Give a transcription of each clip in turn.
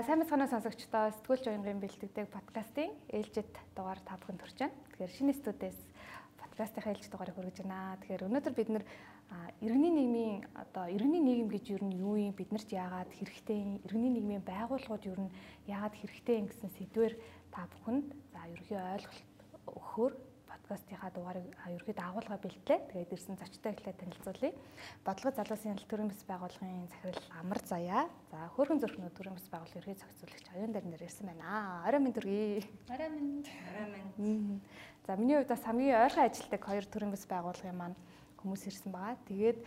За сайн мэцгааны сонсогчдоо сэтгүүл жойнгийн бэлтгэдэг подкастын ээлжид дугаар та бүхэнд хүрч байна. Тэгэхээр шинэ студиэс подкастын ээлж дугаарыг хүргэж байна. Тэгэхээр өнөөдөр бид нэр иргэний нийгмийн одоо иргэний нийгэм гэж юу нь юу юм биднэрт яагаад хэрэгтэй иргэний нийгмийн байгууллагууд юу нь яагаад хэрэгтэй гэсэн сэдвээр та бүхэнд за ерөнхий ойлголт өгөхөөр подкастынхаа дугаарыг ерөөд агуулга бэлтлээ. Тэгээд ирсэн зочтой ихлэ танилцуулъя. Бодлого залуусын хяналт төрийн бас байгууллагын захирал Амар Заяа. За хөөрхөн зөрхнөө төрийн бас байгууллагын ерхий зохицуулагч оюун дээр нэр ирсэн байна. Орой минь төргий. Орой минь. Орой минь. За миний хувьд бас хамгийн ойрхон ажилтдаг хоёр төрийн бас байгууллагын маань хүмүүс ирсэн байгаа. Тэгээд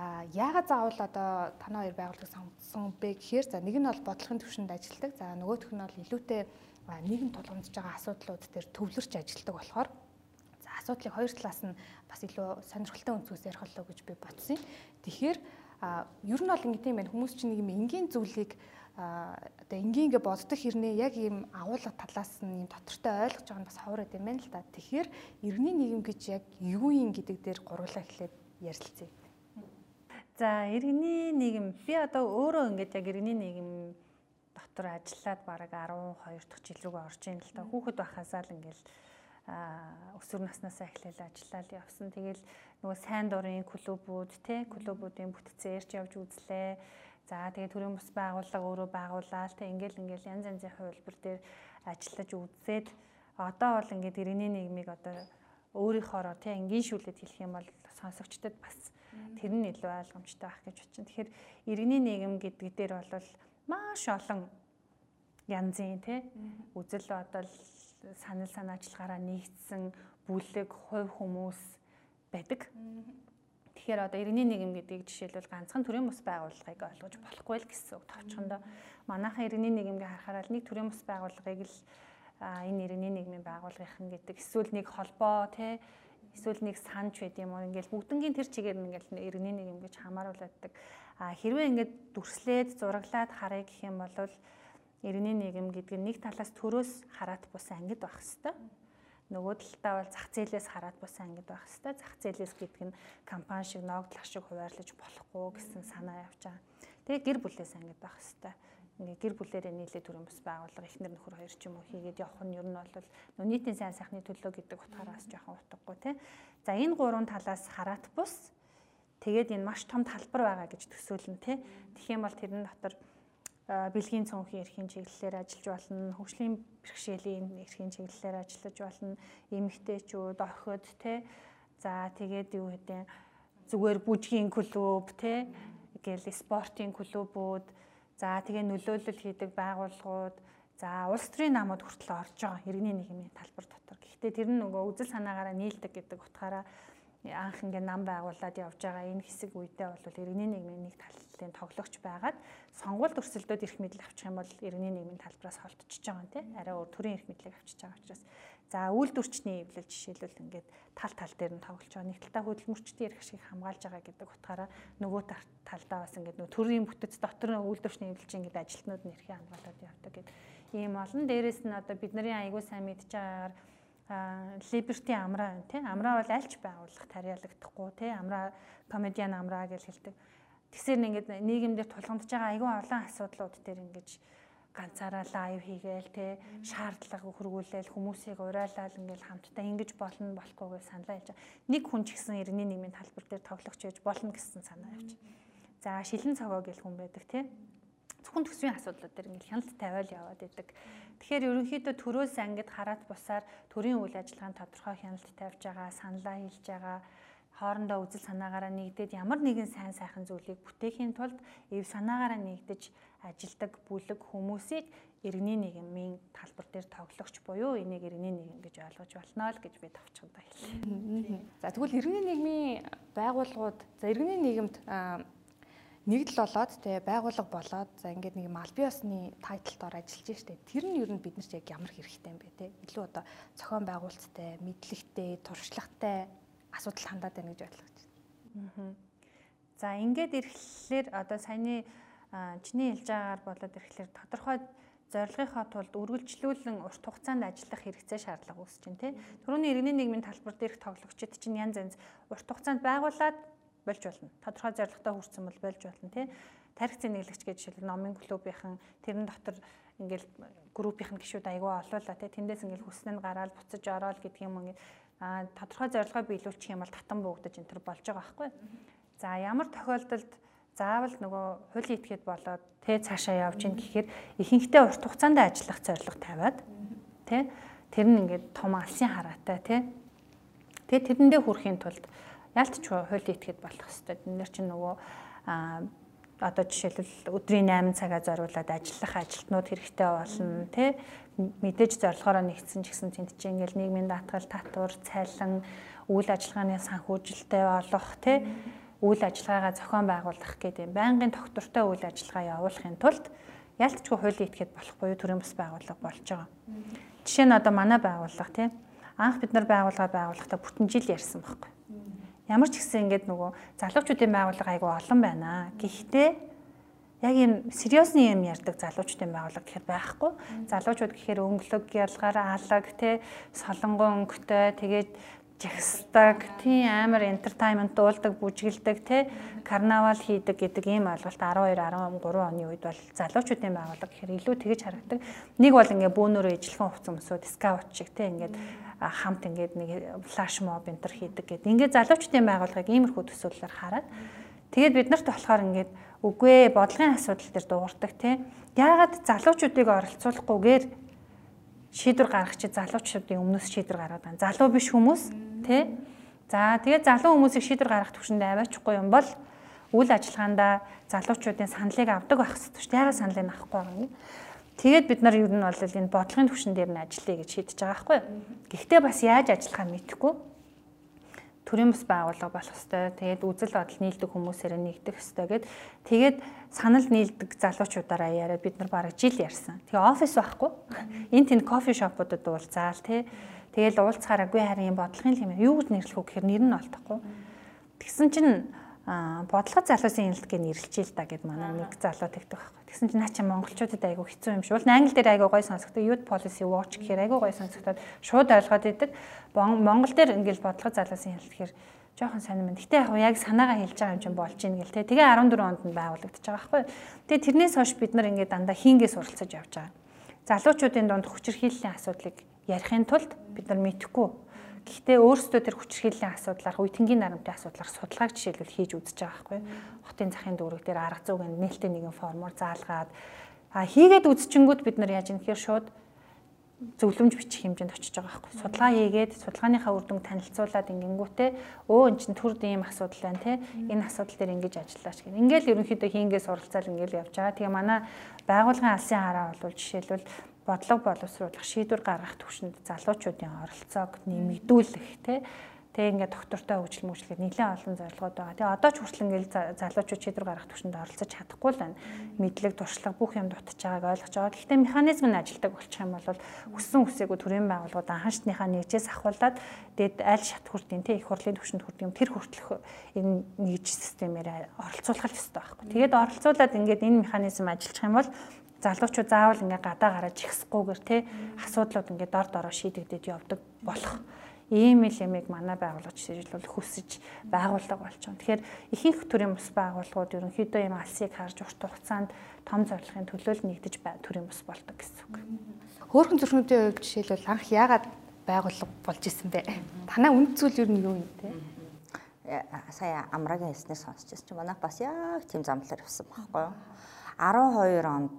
а яагаад заавал одоо танаа хоёр байгууллага сонгосон бэ гэхээр за нэг нь бол бодлогын төвшөнд ажилладаг. За нөгөөх нь бол илүүтэй нийгэм тулгамдж байгаа асуудлууд дээр төвлөрч ажилладаг болохоор асуудлыг хоёр талаас нь бас илүү сонирхолтой өнцгөөс ярих болов гэж би бодсон. Тэгэхээр ер нь бол ингэ тийм байна. Хүмүүс чинь нэг юм энгийн зүйлийг одоо энгийн ингээ боддог хэрнээ яг ийм агуулга талаас нь ийм доктортой ойлгож байгаа нь бас ховор гэдэм байна л да. Тэгэхээр иргэний нийгэм гэж яг юу юм гэдэг дээр гурлаа эхлээд ярилцъя. За иргэний нийгэм би одоо өөрөө ингээд яг иргэний нийгэм дотор ажиллаад бараг 12 дахь жил рүүгээ орж ийн л да. Хүүхэд байхасаа л ингээл өсвөр наснаасаа эхлээл ажиллаад явсан. Тэгэл нөгөө сайн дурын клубүүд те клубүүдийн бүтцэн ярьж явж үзлээ. За тэгээ төрийн бас байгууллага өөрөө байгуулаад те ингээл ингээл янз янзын хувилбар дээр ажиллаж үзээд одоо бол ингээд иргэний нийгмийг одоо өөрийнхоороо те энгийн шүлэд хэлэх юм бол сонсогчдод бас тэр нь илүү ойлгомжтой байх гэж бодчих. Тэгэхээр иргэний нийгэм гэдэг дээр бол маш олон янзын те үзэл бодол санал санаачлагаараа нэгдсэн бүлэг, хувь хүмүүс байдаг. Тэгэхээр одоо иргэний нийгэм гэдгийг жишээлбэл ганцхан төрийн бус байгууллагыг ойлгож болохгүй л гэсэн үг товчхондоо манайхан иргэний нийгэмгээ харахаар л нэг төрийн бус байгууллагыг л энэ иргэний нийгмийн байгууллагын гэдэг эсвэл нэг холбоо тий эсвэл нэг санч байд юм уу ингээл бүгднгийн тэр чигээр ингээл иргэний нийгэм гэж хамааруулдаг. А хэрвээ ингээд дүрслээд зураглаад харъя гэх юм бол иргэний нийгэм гэдэг нь нэг талаас төрөөс хараат бус ангид байх хэвээр. Нөгөө талдаа бол зах зээлээс хараат бус ангид байх хэвээр. Зах зээлээс гэдэг нь компани шиг ногдлох шиг хуваарлаж болохгүй гэсэн санаа явж байгаа. Тэгээ гэр бүлээс ангид байх хэвээр. Ингээ гэр бүлээрээ нийлээ төрийн бас байгууллага эхнэр нөхөр хоёр ч юм уу хийгээд явах нь ер нь бол нийтийн сайн сайхны төлөө гэдэг утгаараас жоохон утгагүй тий. За энэ гурван талаас хараат бус тэгээд энэ маш том талбар байгаа гэж төсөөлнө тий. Тэгэх юм бол тэрэн дотор бэлгийн цонхийн эрхийн чиглэлээр ажиллаж болно, хөгжлийн бэрхшээлийн эрхийн чиглэлээр ажиллаж болно, эмэгтэйчүүд, охид тэ? За тэгээд юу гэдэг зүгээр бүжгийн клуб тэ? Гээл спортын клубүүд за тэгээ нөлөөлөл хийдэг байгууллагууд. За улс төрийн намууд хүртэл орж байгаа. Иргэний нийгмийн талбар дотор. Гэхдээ тэр нь нөгөө үзэл санаагаараа нийлдэг гэдэг утгаараа анх ингээ нам байгуулад явж байгаа. Энэ хэсэг үедээ бол иргэний нийгмийн нэг талын тоглогч байгаад сонгуульд өрсөлдөөд ирэх мэдл авчих юм бол иргэний нийгмийн талбараас холтчихж байгаа юм тий. Арай өөр төрийн эрх мэдлийг авчиж байгаа учраас. За үйлдвэрчний эвлэл жишээлбэл ингээд тал тал дээр нь тоглож байгаа. Нэг талдаа хөдөлмөрчдийн эрх ашиг хамгаалж байгаа гэдэг утгаараа нөгөө талдаа бас ингээд нөгөө төрийн бүтэц дотор нь үйлдвэрчний эвлэлч ингээд ажилтнууд нь эрхээ хамгаалаад явдаг гэдэг. Ийм олон. Дээрэс нь одоо бидний аягүй сайн мэдж байгаагаар Liberty Амраа тий. Амраа бол альч байгуулах тариалагдахгүй тий. Амраа комедиан Амраа гэж хэлдэг. Тэгсээр ингээд нийгэмдэр тулгамдж байгаа айгүй олон асуудлууд дээр ингэж ганцаараа лайв хийгээл те шаардлага хөргүүлээл хүмүүсийг урайлал ингээл хамтдаа ингэж болно болохгүйгээ саналаа хэлж байгаа. Нэг хүн ч гэсэн иргэний нийгмийн талбар дээр тоглогч байж болно гэсэн санаа явж. За шилэн цогоо гэл хүн байдаг те зөвхөн төсвийн асуудлууд дээр ингээл хяналт тавиал яваад идэг. Тэгэхээр ерөнхийдөө төрөөс ангид хараат бусаар төрийн үйл ажиллагаанд тодорхой хяналт тавьж байгаа, саналаа хэлж байгаа, хоорондоо үзэл санаагаараа нэгдээд ямар нэгэн сайн сайхан зүйлийг бүтээхийн тулд эв санаагаараа нэгдэж ажилдаг бүлэг хүмүүсийг иргэний нийгмийн талбар дээр тоглогч буюу энийг иргэний нийгэм гэж ойлгож болно л гэж би товчхондоо хэллээ. За тэгвэл иргэний нийгмийн байгууллагууд за иргэний нийгэмд нэгдэл болоод тэгээ байгууллага болоод за ингээд нэг албан ёсны тайтлтоор ажиллаж штэ. Тэр нь ер нь биднэрт яг ямар хэрэгтэй юм бэ те илүү одоо зохион байгуулалттай мэдлэгтэй туршлагатай асуудал хандаад байна гэж ойлгож байна. За ингээд ирэхлээр одоо саяны чиний хэлж байгаагаар болоод ирэхлээр тодорхой зорилгынхаа тулд үргэлжлүүлэн урт хугацаанд ажиллах хэрэгцээ шаардлага үүсэж байна тий. Төрөний иргэний нийгмийн талбар дээрх тоглогчид чинь янз янз урт хугацаанд байгуулад болж болно. Тодорхой зорилготой хүрсэн бол болж болно тий. тарих зэнэглэгч гэж жишээл номын клубийнхан тэрэн дотор ингээл группийнх нь гişүүд айгүй олоола тий тэндээс ингээл хүснэ нь гараад буцаж ороод гэдэг юм ингээд а тодорхой зорилгоо биелүүлчих юм бол татан буугдаж энэ төр болж байгаа байхгүй. За ямар тохиолдолд заавал нөгөө хууль этгээд болоод тэ цаашаа явж ийн гэхээр ихэнхдээ урт хугацаанд ажиллах зорилго тавиад тэ тэр нь ингээд том алсын хараатай тэ. Тэгээ тэрэндээ хүрэхийн тулд яалтчгүй хууль этгээд болох хэвээр энэ нэр чинь нөгөө одоо жишээлбэл өдрийн 8 цагаа зориулаад ажиллах ажилтнууд хэрэгтэй болно тий мэдээж зорилгоороо нэгдсэн ч гэсэн тэнд чинь ингээл нийгмийн даатгал татвар цайлан үйл ажиллагааны санхүүжилттэй олох тий үйл ажиллагаагаа зохион байгуулах гэдэг юм байнгын тогтвортой үйл ажиллагаа явуулахын тулд ялтчгүй хуулийн этгээд болох буюу төрийн бас байгууллага болж байгаа. Жишээ нь одоо манай байгууллага тий анх бид нар байгууллага байгуулахдаа бүтэн жил ярьсан байхгүй Ямар ч гэсэн ингээд нөгөө залуучуудын байгууллага айгүй олон байна. Гэхдээ яг юм сериусны юм ярьдаг залуучуудын байгууллага гэхэд байхгүй. Залуучууд гэхээр өнгөлөг, ялгаар, алаг, тэ солонгон өнгөтэй тэгээд жагсдаг, тийм амар entertainment дуулдаг, бүжгэлдэг, тэ карнавал хийдэг гэдэг ийм ойлголт 12 13 оны үед бол залуучуудын байгууллага гэхээр илүү тэгэж харагдаг. Нэг бол ингээ бөөнөрөө ижлэхэн хувцас өмсөд скаут шиг тэ ингээд хамт ингээд нэг флаш моб энтер хийдэг гэдэг. Ингээд залуучдын байгууллагыг иймэрхүү төсөөллөөр хараад тэгээд бид нарт болохоор ингээд үгүй ээ бодлогын асуудал дээр дуурдаг тий. Яагаад залуучуудыг оролцуулахгүйгээр шийдвэр гаргах чи залуучуудын өмнөөс шийдвэр гаргаад байна. Залуу биш хүмүүс тий. За тэгээд залуу хүмүүсийг шийдвэр гаргах төвшөндөө аваачихгүй юм бол үйл ажиллагаанда залуучуудын саналыг авдаг байх хэрэгтэй шүү дээ. Яагаад саналыг авахгүй байгаа юм? Тэгээд бид нар ер нь бол энэ бодлогын түвшин дээр нь ажиллая гэж шийдэж байгаа байхгүй. Гэхдээ бас яаж ажиллахаа мэдэхгүй. Төрийн бас байгууллага болох хэвээр. Тэгээд үзэл бодол нийлдэг хүмүүсээр нэгдэх хэвээр. Гэт тэгээд санал нийлдэг залуучуудаараа яриад бид нар бараг жил ярьсан. Тэгээ офис байхгүй. Энд тэнд кофе шопуудад уулзаал тий. Тэгээл уулзахаараагүй харин бодлогын юм юу гэж нэрлэх вэ гэхээр нэр нь олдохгүй. Тэгсэн чинь бодлого залуусын хяналтыг нэрлэжээ л да гэд манай нэг залуу тэгдэг байхгүй. Тэгсэн чинь наа чи монголчуудад айгүй хэцүү юм шиг. Бол англи дээр айгүй гой сонсогддог. Youth Policy Watch гэхээр айгүй гой сонсогдоод шууд ойлгоод идэг. Монгол дээр ингээл бодлого залуусын хяналт гэхээр жоохон сонирм. Гэтэ яг яг санаагаа хэлж байгаа юм чинь болж ийн гэл те. Тэгээ 14 онд нь байгуулагдаж байгаа байхгүй. Тэгээ тэрнээс хойш бид нар ингээд дандаа хингээс суралцаж явж байгаа. Залуучуудын дунд хүчирхийллийн асуудлыг ярихын тулд бид нар мэдхгүй Гэхдээ өөрсдөө тэр хүчирхийллийн асуудлаар үеийнгийн нарамтын асуудлаар судалгааг жишээлбэл хийж үзэж байгаа байхгүй. Хотын захын дүүрэг дээр арга зүйг нээлттэй нэгэн формоор заалгаад а хийгээд үзчихэнгүүт бид нар яаж юм гэхээр шууд зөвлөмж бичих хэмжээнд очиж байгаа байхгүй. Судалгаа хийгээд судалгааныхаа үр дүнг танилцуулаад ингэнгүүтээ өө эн чинь түр ийм асуудал байна те. Энэ асуудал дээр ингэж ажиллаач гэх. Ингээл ерөнхийдөө хийнгээс суралцаал ингээл явж байгаа. Тэгээ манай байгуулгын алсын хараа бол жишээлбэл бодлого боловсруулах, шийдвэр гаргах төвшөнд залуучуудын оролцоог нэмэгдүүлэх тий Тэгээ ингээд доктортой хөгжил мөчлөгээд нэлээд олон зорилгоод байгаа. Тэгээ одоо ч хүртэл ингээд залуучууд шийдвэр гаргах төвшөнд оролцож чадахгүй л байна. Мэдлэг, туршлага бүх юм дутж байгааг ойлгож байгаа. Гэхдээ механизм нь ажилдаг болчих юм бол өссөн үсээгүй төрийн байгууллагууд анхаашныхаа нэгжээс ахуулаад дээд аль шат хүртийн тий их хурлын төвшөнд хүрдэг юм тэр хүртэлх энэ нэгж системээр оролцуулах хэрэгтэй байхгүй. Тэгээд оролцуулаад ингээд энэ механизм ажиллах юм бол залуучууд заавал ингээ гадаа гараад ихсэхгүйгээр те асуудлууд ингээ дор дороо шийдэгдээд явдаг болох ийм л ямиг манай байгууллага жишээлбэл хүсэж байгууллага болж байгаа. Тэгэхээр ихэнх төрлийн бус байгууллагууд ерөнхийдөө ийм алсыг харж урт хугацаанд том зорилгын төлөө л нэгдэж төрлийн бус болдог гэсэн үг. Хөөрхөн зүрхнүүдийн хувьд жишээлбэл анх яагаад байгууллага болж исэн бэ? Танаа үнд зүйл юу юм те? Э, сая амрагийн хэлснээр сонсч байсан чинь манай бас яг тийм замлаар явсан байхгүй юу? 12 онд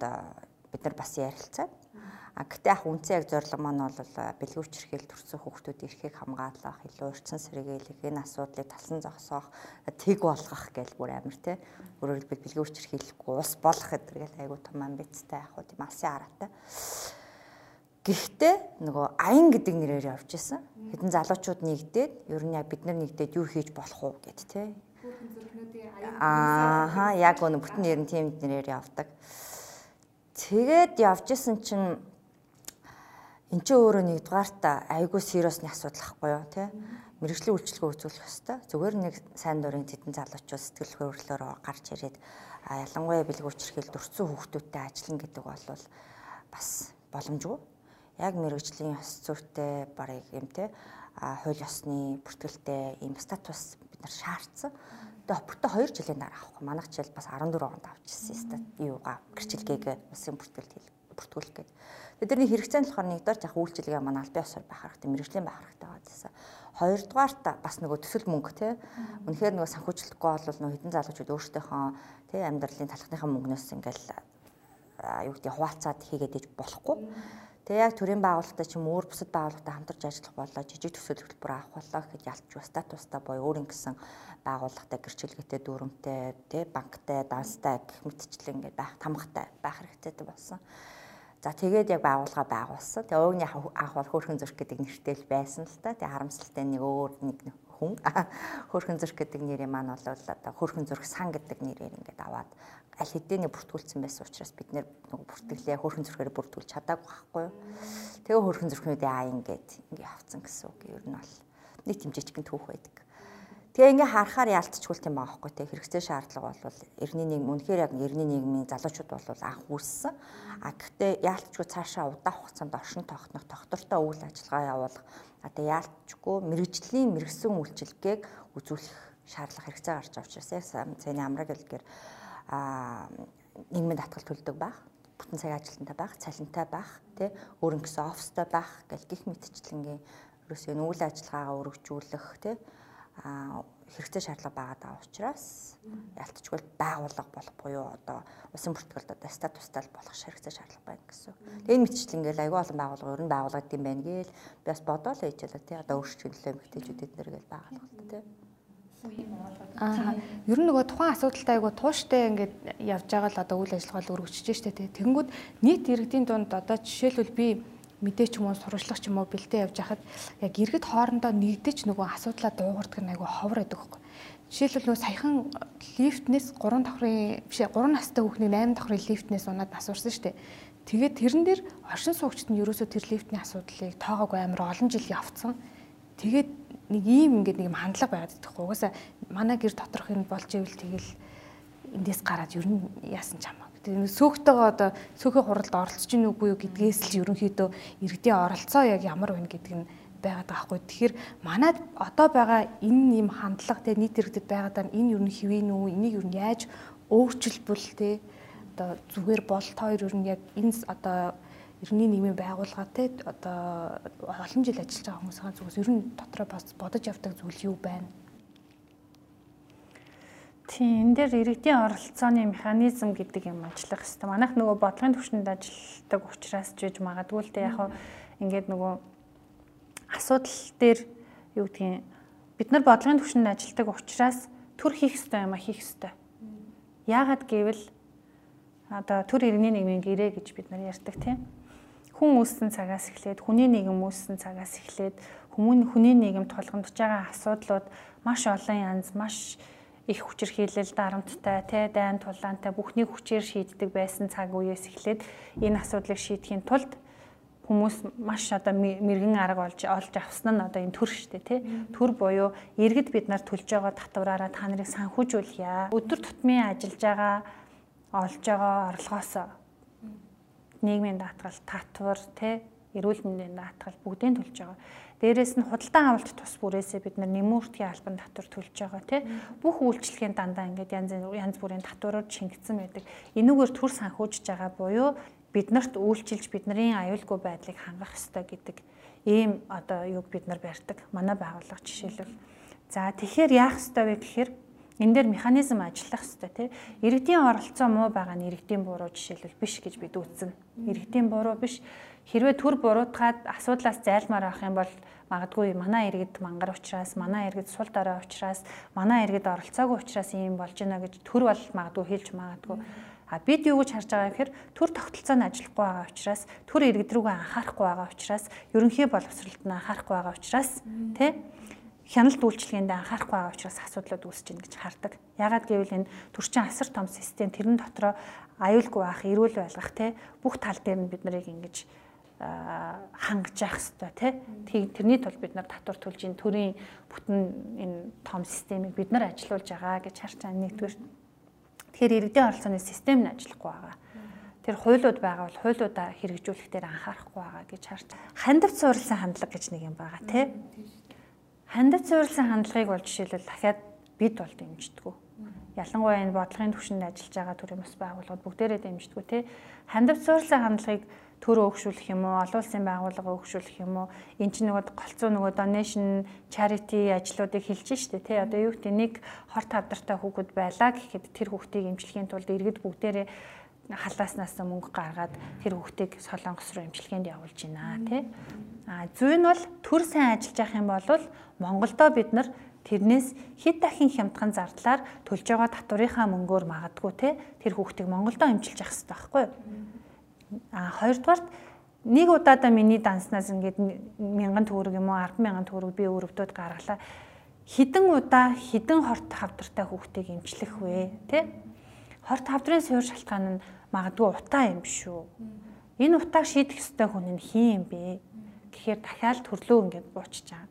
бид нар бас ярилцаад А гэтээ ах үнцэн яг зорилго маань бол бэлгүүч хэрхэл төрсөн хүүхдүүд эрхийг хамгаалах, илүү урьдчилан сэргийлэх, энэ асуудлыг талсан зогсоох, тэг болгох гэж бүр амир те. Өөрөөр хэлбэл бэлгүүч хэрхэлэхгүй ус болох гэдэг л айгуу том амбицтай яг хуу тийм алсын хараатай. Гэхдээ нөгөө аян гэдэг нэрээр явж исэн. Хэдэн залуучууд нэгдээд ер нь яг бид нар нэгдээд юу хийж болох уу гэд те. Аа яг өнө бүтэн нэр нь тийм нэрээр явдаг. Тэгээд явж исэн чинь эн чинь өөрөө нэгдүгээрт айгүй сериусны асуудал ахгүй юу тий мэрэгжлийн үйлчлэгөө үзүүлэх ёстой. Зүгээр нэг сайн дурын тедэн залуучууд сэтгэл хөдлөлөөр гарч ирээд ялангуяа бэлгүүч хэрхэл дурдсан хүүхдүүдтэй ажиллана гэдэг бол бас боломжгүй. Яг мэрэгжлийн ёс зүйтэй барыг юм те хууль ёсны бүртгэлтэй ийм статус бид нар шаардсан. Тэгээ бүртээ 2 жилийн дараа авахгүй. Манайх жишээл бас 14 онд авчихсан стат юугаа гэрчлэгийг улсын бүртгэлд бүртгүүлэх гээд. Тэдний хэрэгцээ нь болохоор нэгдүгээр яг үйлчилгээ манай албан ёсоор байх хэрэгтэй, мэрэгжлийн байх хэрэгтэй байгаадсэн. Хоёрдугаар та бас нөгөө төсөл мөнгө тий. Үнэхээр нөгөө санхүүжилтгүй бол нөгөө хэдэн залуучууд өөрсдийнхөө тий амьдралын талхныхаа мөнгнөөс ингээл юу гэдэг хуваалцаад хийгээд иж болохгүй. Тэгээ яг төрийн байгууллагатай ч юм өөр бусад байгууллагатай хамтарч ажиллах болоо жижиг төсөл хөтөлбөр авах болоо гэхэд ялч статустай боё өөр ингэсэн байгууллагатай гэрчлэгээтэй дүрмтэй тий банктай данстай гэх мэтчлэн ингээд байх тамгатай байх хэрэгтэй болсон. За тэгээд яг байгууллага байгуулсан. Тэгээ уугны анх бол хөөрхөн зөрх гэдэг нэртэй л байсан л та. Тэгээ харамсалтай нэг өөр нэг хүн хөөрхөн зөрх гэдэг нэрийн маань бол одоо хөөрхөн зөрх сан гэдэг нэрээр ингээд аваад аль хэдийн бүртгүүлсэн байсан учраас бид нэр бүртгэлээ хөрхэн зүрхээр бүртгүүлж чадаагүй байхгүй юу. Тэгээ хөрхэн зүрхнүүдээ аа ингээд ингээ авцсан гэсэн үг. Ер нь бол нэг тэмжээчгэн түүх байдаг. Тэгээ ингээ харахаар яалтчгүй тийм байгаа байхгүй те хэрэгцээ шаардлага бол эртний нийгэм үнэхээр яг эртний нийгмийн залуучууд бол анх үүссэн. А гэхдээ яалтчгүй цаашаа удаах хугацаанд оршин тогтнох тогтвортой үйл ажиллагаа явуулах одоо яалтчгүй мэрэгжлийн мэрэгсэн үйлчилгээг үзүүлэх шаардлага хэрэгцээ гарч байгаа учраас яг цайны амраг хэлгээр нийгмийн татгал төлдөг байх, бүтэн цаг ажилтнтай байх, цалинтай байх, тий өөрөнгө гэсэн офстой байх гэл гих мэтчлэнгийн ерөөсөө үйл ажиллагаагаа өргөжүүлэх тий а хэрэгцээ шаардлага байгаа даа учраас ялтчгүй байгууллага болох буюу одоо улсын бүртгэлд одоо статустай болох хэрэгцээ шаардлага байна гэсэн. Тэгээ энэ мэтчлэнгээл аюул олон байгууллага ер нь байгууллагад юм байна гээл би бас бодоол л тий одоо өөрчлөлөө эмгтээчүүд эднэр гээл байгаа л байна тий. Аа. Ер нь нөгөө тухайн асуудалтай айгу тууштай ингээд явж байгаа л одоо үйл ажиллагаа л өргөжж штэ тий. Тэнгүүд нийт иргэдийн дунд одоо жишээлбэл би мэдээч юм уу сурвалжлах ч юм уу бэлтээ явж хахад яг иргэд хоорондоо нэгдэж нөгөө асуудлаа дуугардаг нь айгу ховор байдаг хөөхгүй. Жишээлбэл нөгөө саяхан лифтнээс 3 давхрын биш 3 настай хүүхнийг 8 давхрын лифтнээс унаад асуурсан штэ. Тэгээд тэрэн дээр оршин суугчид нь ерөөсөө тэр лифтний асуудлыг тоогоогүй амар олон жил явцсан. Тэгээд нэг ийм ингээд нэг юм хандлага байгаад байхгүй. Угаасаа манай гэр доторх юм болж ивэл тэгэл эндээс гараад ер нь яасан ч хамаа. Сөөхтэйгээ одоо сөөхөө хуралд оролцож гин үгүй юу гэдгээс л ерөнхийдөө иргэдийн оролцоо яг ямар байна гэдэг нь байгаад байгаа хгүй. Тэгэхээр манад одоо байгаа энэ юм хандлага те нийт иргэдэд байгаад байгаа энэ нь хэвэн үү? Энийг нь яаж өөрчилбөл те одоо зүгээр болт хоёр ер нь яг энэ одоо эртний нийгмийн байгууллагатай одоо олон жил ажиллаж байгаа хүмүүсийн зүгээс ер нь дотроо бас бодож явдаг зүйл юу байна? Тийм, энэ дээр иргэдийн оролцооны механизм гэдэг юм ажиллах хэрэгтэй. Манайх нөгөө бодлогын түвшинд ажилладаг учраас ч гэж магадгүй л дээ яг ингээд нөгөө асуудал дээр юу гэдгийг бид нар бодлогын түвшинд ажилладаг учраас төр хийх ёстой юм а хийх ёстой. Яагаад гэвэл одоо төр иргэний нийгмийн гэрээ гэж бид нар ярьдаг тийм хүн үүссэн цагаас эхлээд хүний нийгэм үүссэн цагаас эхлээд хүмүүн хүний нийгэм тулгамдж байгаа асуудлууд маш олон янз маш их хүчирхийлэл дарамттай тэ дайн тулаантай бүхнийг хүчээр шийддэг байсан цаг үеэс эхлээд энэ асуудлыг шийдэхийн тулд хүмүүс маш одоо мэрэгэн арга олж олж авсан нь одоо энэ төр штэ тий төр буюу иргэд бид нар төлж байгаа татвараараа та нарыг санхүүжүүлъя өдөр тутмын ажиллаж байгаа олж байгаа орлогоосоо нийгмийн даатгал, татвар, тэ эрүүл мэндийн даатгал бүгдийг төлж байгаа. Дээрээс нь худалдан авалт тус бүрээсээ бид нар нэмүүртгийн албан татвар төлж байгаа тий. Бүх үйлчлэгийн дандаа ингээд янз янз бүрийн татварууд шингэсэн байдаг. Энүүгээр төр санхүүжж байгаа буюу биднэрт үйлчилж бидний аюулгүй байдлыг хангах ёстой гэдэг ийм одоо юг бид нар барьдаг. Манай байгууллага жишээлбэл. За тэгэхээр яах ёстой вэ гэхээр энэ дээр механизм ажиллах хэрэгтэй тий. Иргэдийн оролцоо муу байгаа нь иргэдийн буруу жишээлбэл биш гэж бид үзнэ. Иргэдийн буруу биш. Хэрвээ төр буруутгаад асуудлаас зайлмаар авах юм бол магадгүй манай иргэд мангар учраас, манай иргэд сул дорой учраас, манай иргэд оролцоогүй учраас ийм болж байна гэж төр бол магадгүй хэлж магадгүй. А бид юу гэж харж байгаа гэхээр төр тогтолцоонд ажиллахгүй байгаа учраас, төр иргэд рүүгээ анхаарахгүй байгаа учраас, ерөнхий боловсролд нь анхаарахгүй байгаа учраас тий хяналт үйлчилгээнд анхаарахгүй байгаа учраас асуудлууд үүсэж байна гэж хардаг. Ягаад гэвэл энэ төрчин асар том систем тэрэн дотроо аюулгүй байх, эрүүл байлгах те бүх тал дээр нь бид нарыг ингэж хангаж явах хэрэгтэй тий. Тэрний тулд бид нар татвар төлж ин төрийн бүтэн энэ том системийг бид нар ажилуулж байгаа гэж харж байгаа нэгдүгээр. Тэгэхээр иргэдийн оролцооны систем нь ажиллахгүй байгаа. Тэр хуулиуд байгаа бол хуулиудаа хэрэгжүүлэх дээр анхаарахгүй байгаа гэж харж. Хандивт суурилсан хандлага гэж нэг юм байгаа тий хандад суурилсан хандлагыг бол жишээлбэл дахиад бид бол дэмждэггүй. Ялангуяа энэ бодлогын түвшинд ажиллаж байгаа төрийн бас байгууллагууд бүгдээрээ дэмждэггүй те. Хандивч суурилсан хандлагыг төр өгшүүлэх юм уу, олон улсын байгууллага өгшүүлэх юм уу? Энд чинь нөгөө голцоо нөгөө donation charity ажлуудыг хэлж штэ тий. Одоо юу гэдэг нэг хорт хавдартай хүүхэд байлаа гэхэд тэр хүүхдийг эмчлэхийн тулд иргэд бүгдээрээ халааснаас мөнгө гаргаад тэр хүүхдийг солонгос руу эмчилгээнд явуулж байна тий. А зүй нь бол төр сайн ажиллаж явах юм бол Монголдо бид нар тэрнээс хэд дахин хямдхан зардлаар төлж байгаа татврынхаа мөнгөөр магадгүй те тэр хүүхдийг Монголдо эмчилж явах хэрэгтэй байхгүй юу? А хоёрдугаарт нэг удаадаа миний данснаас ингээд мянган төгрөг юм уу 100000 төгрөг би өрөвдөд гаргалаа. Хідэн удаа хідэн хорт хавдартай хүүхдийг эмчлэх вэ? Тэ? Хорт хавдрын суур шалтгаан нь магадгүй утаа юм шүү. Энэ утааг шийдэх ёстой хүн нь хин юм бэ? Гэхдээ дахиад төрлөө ингээд буучж байгаа.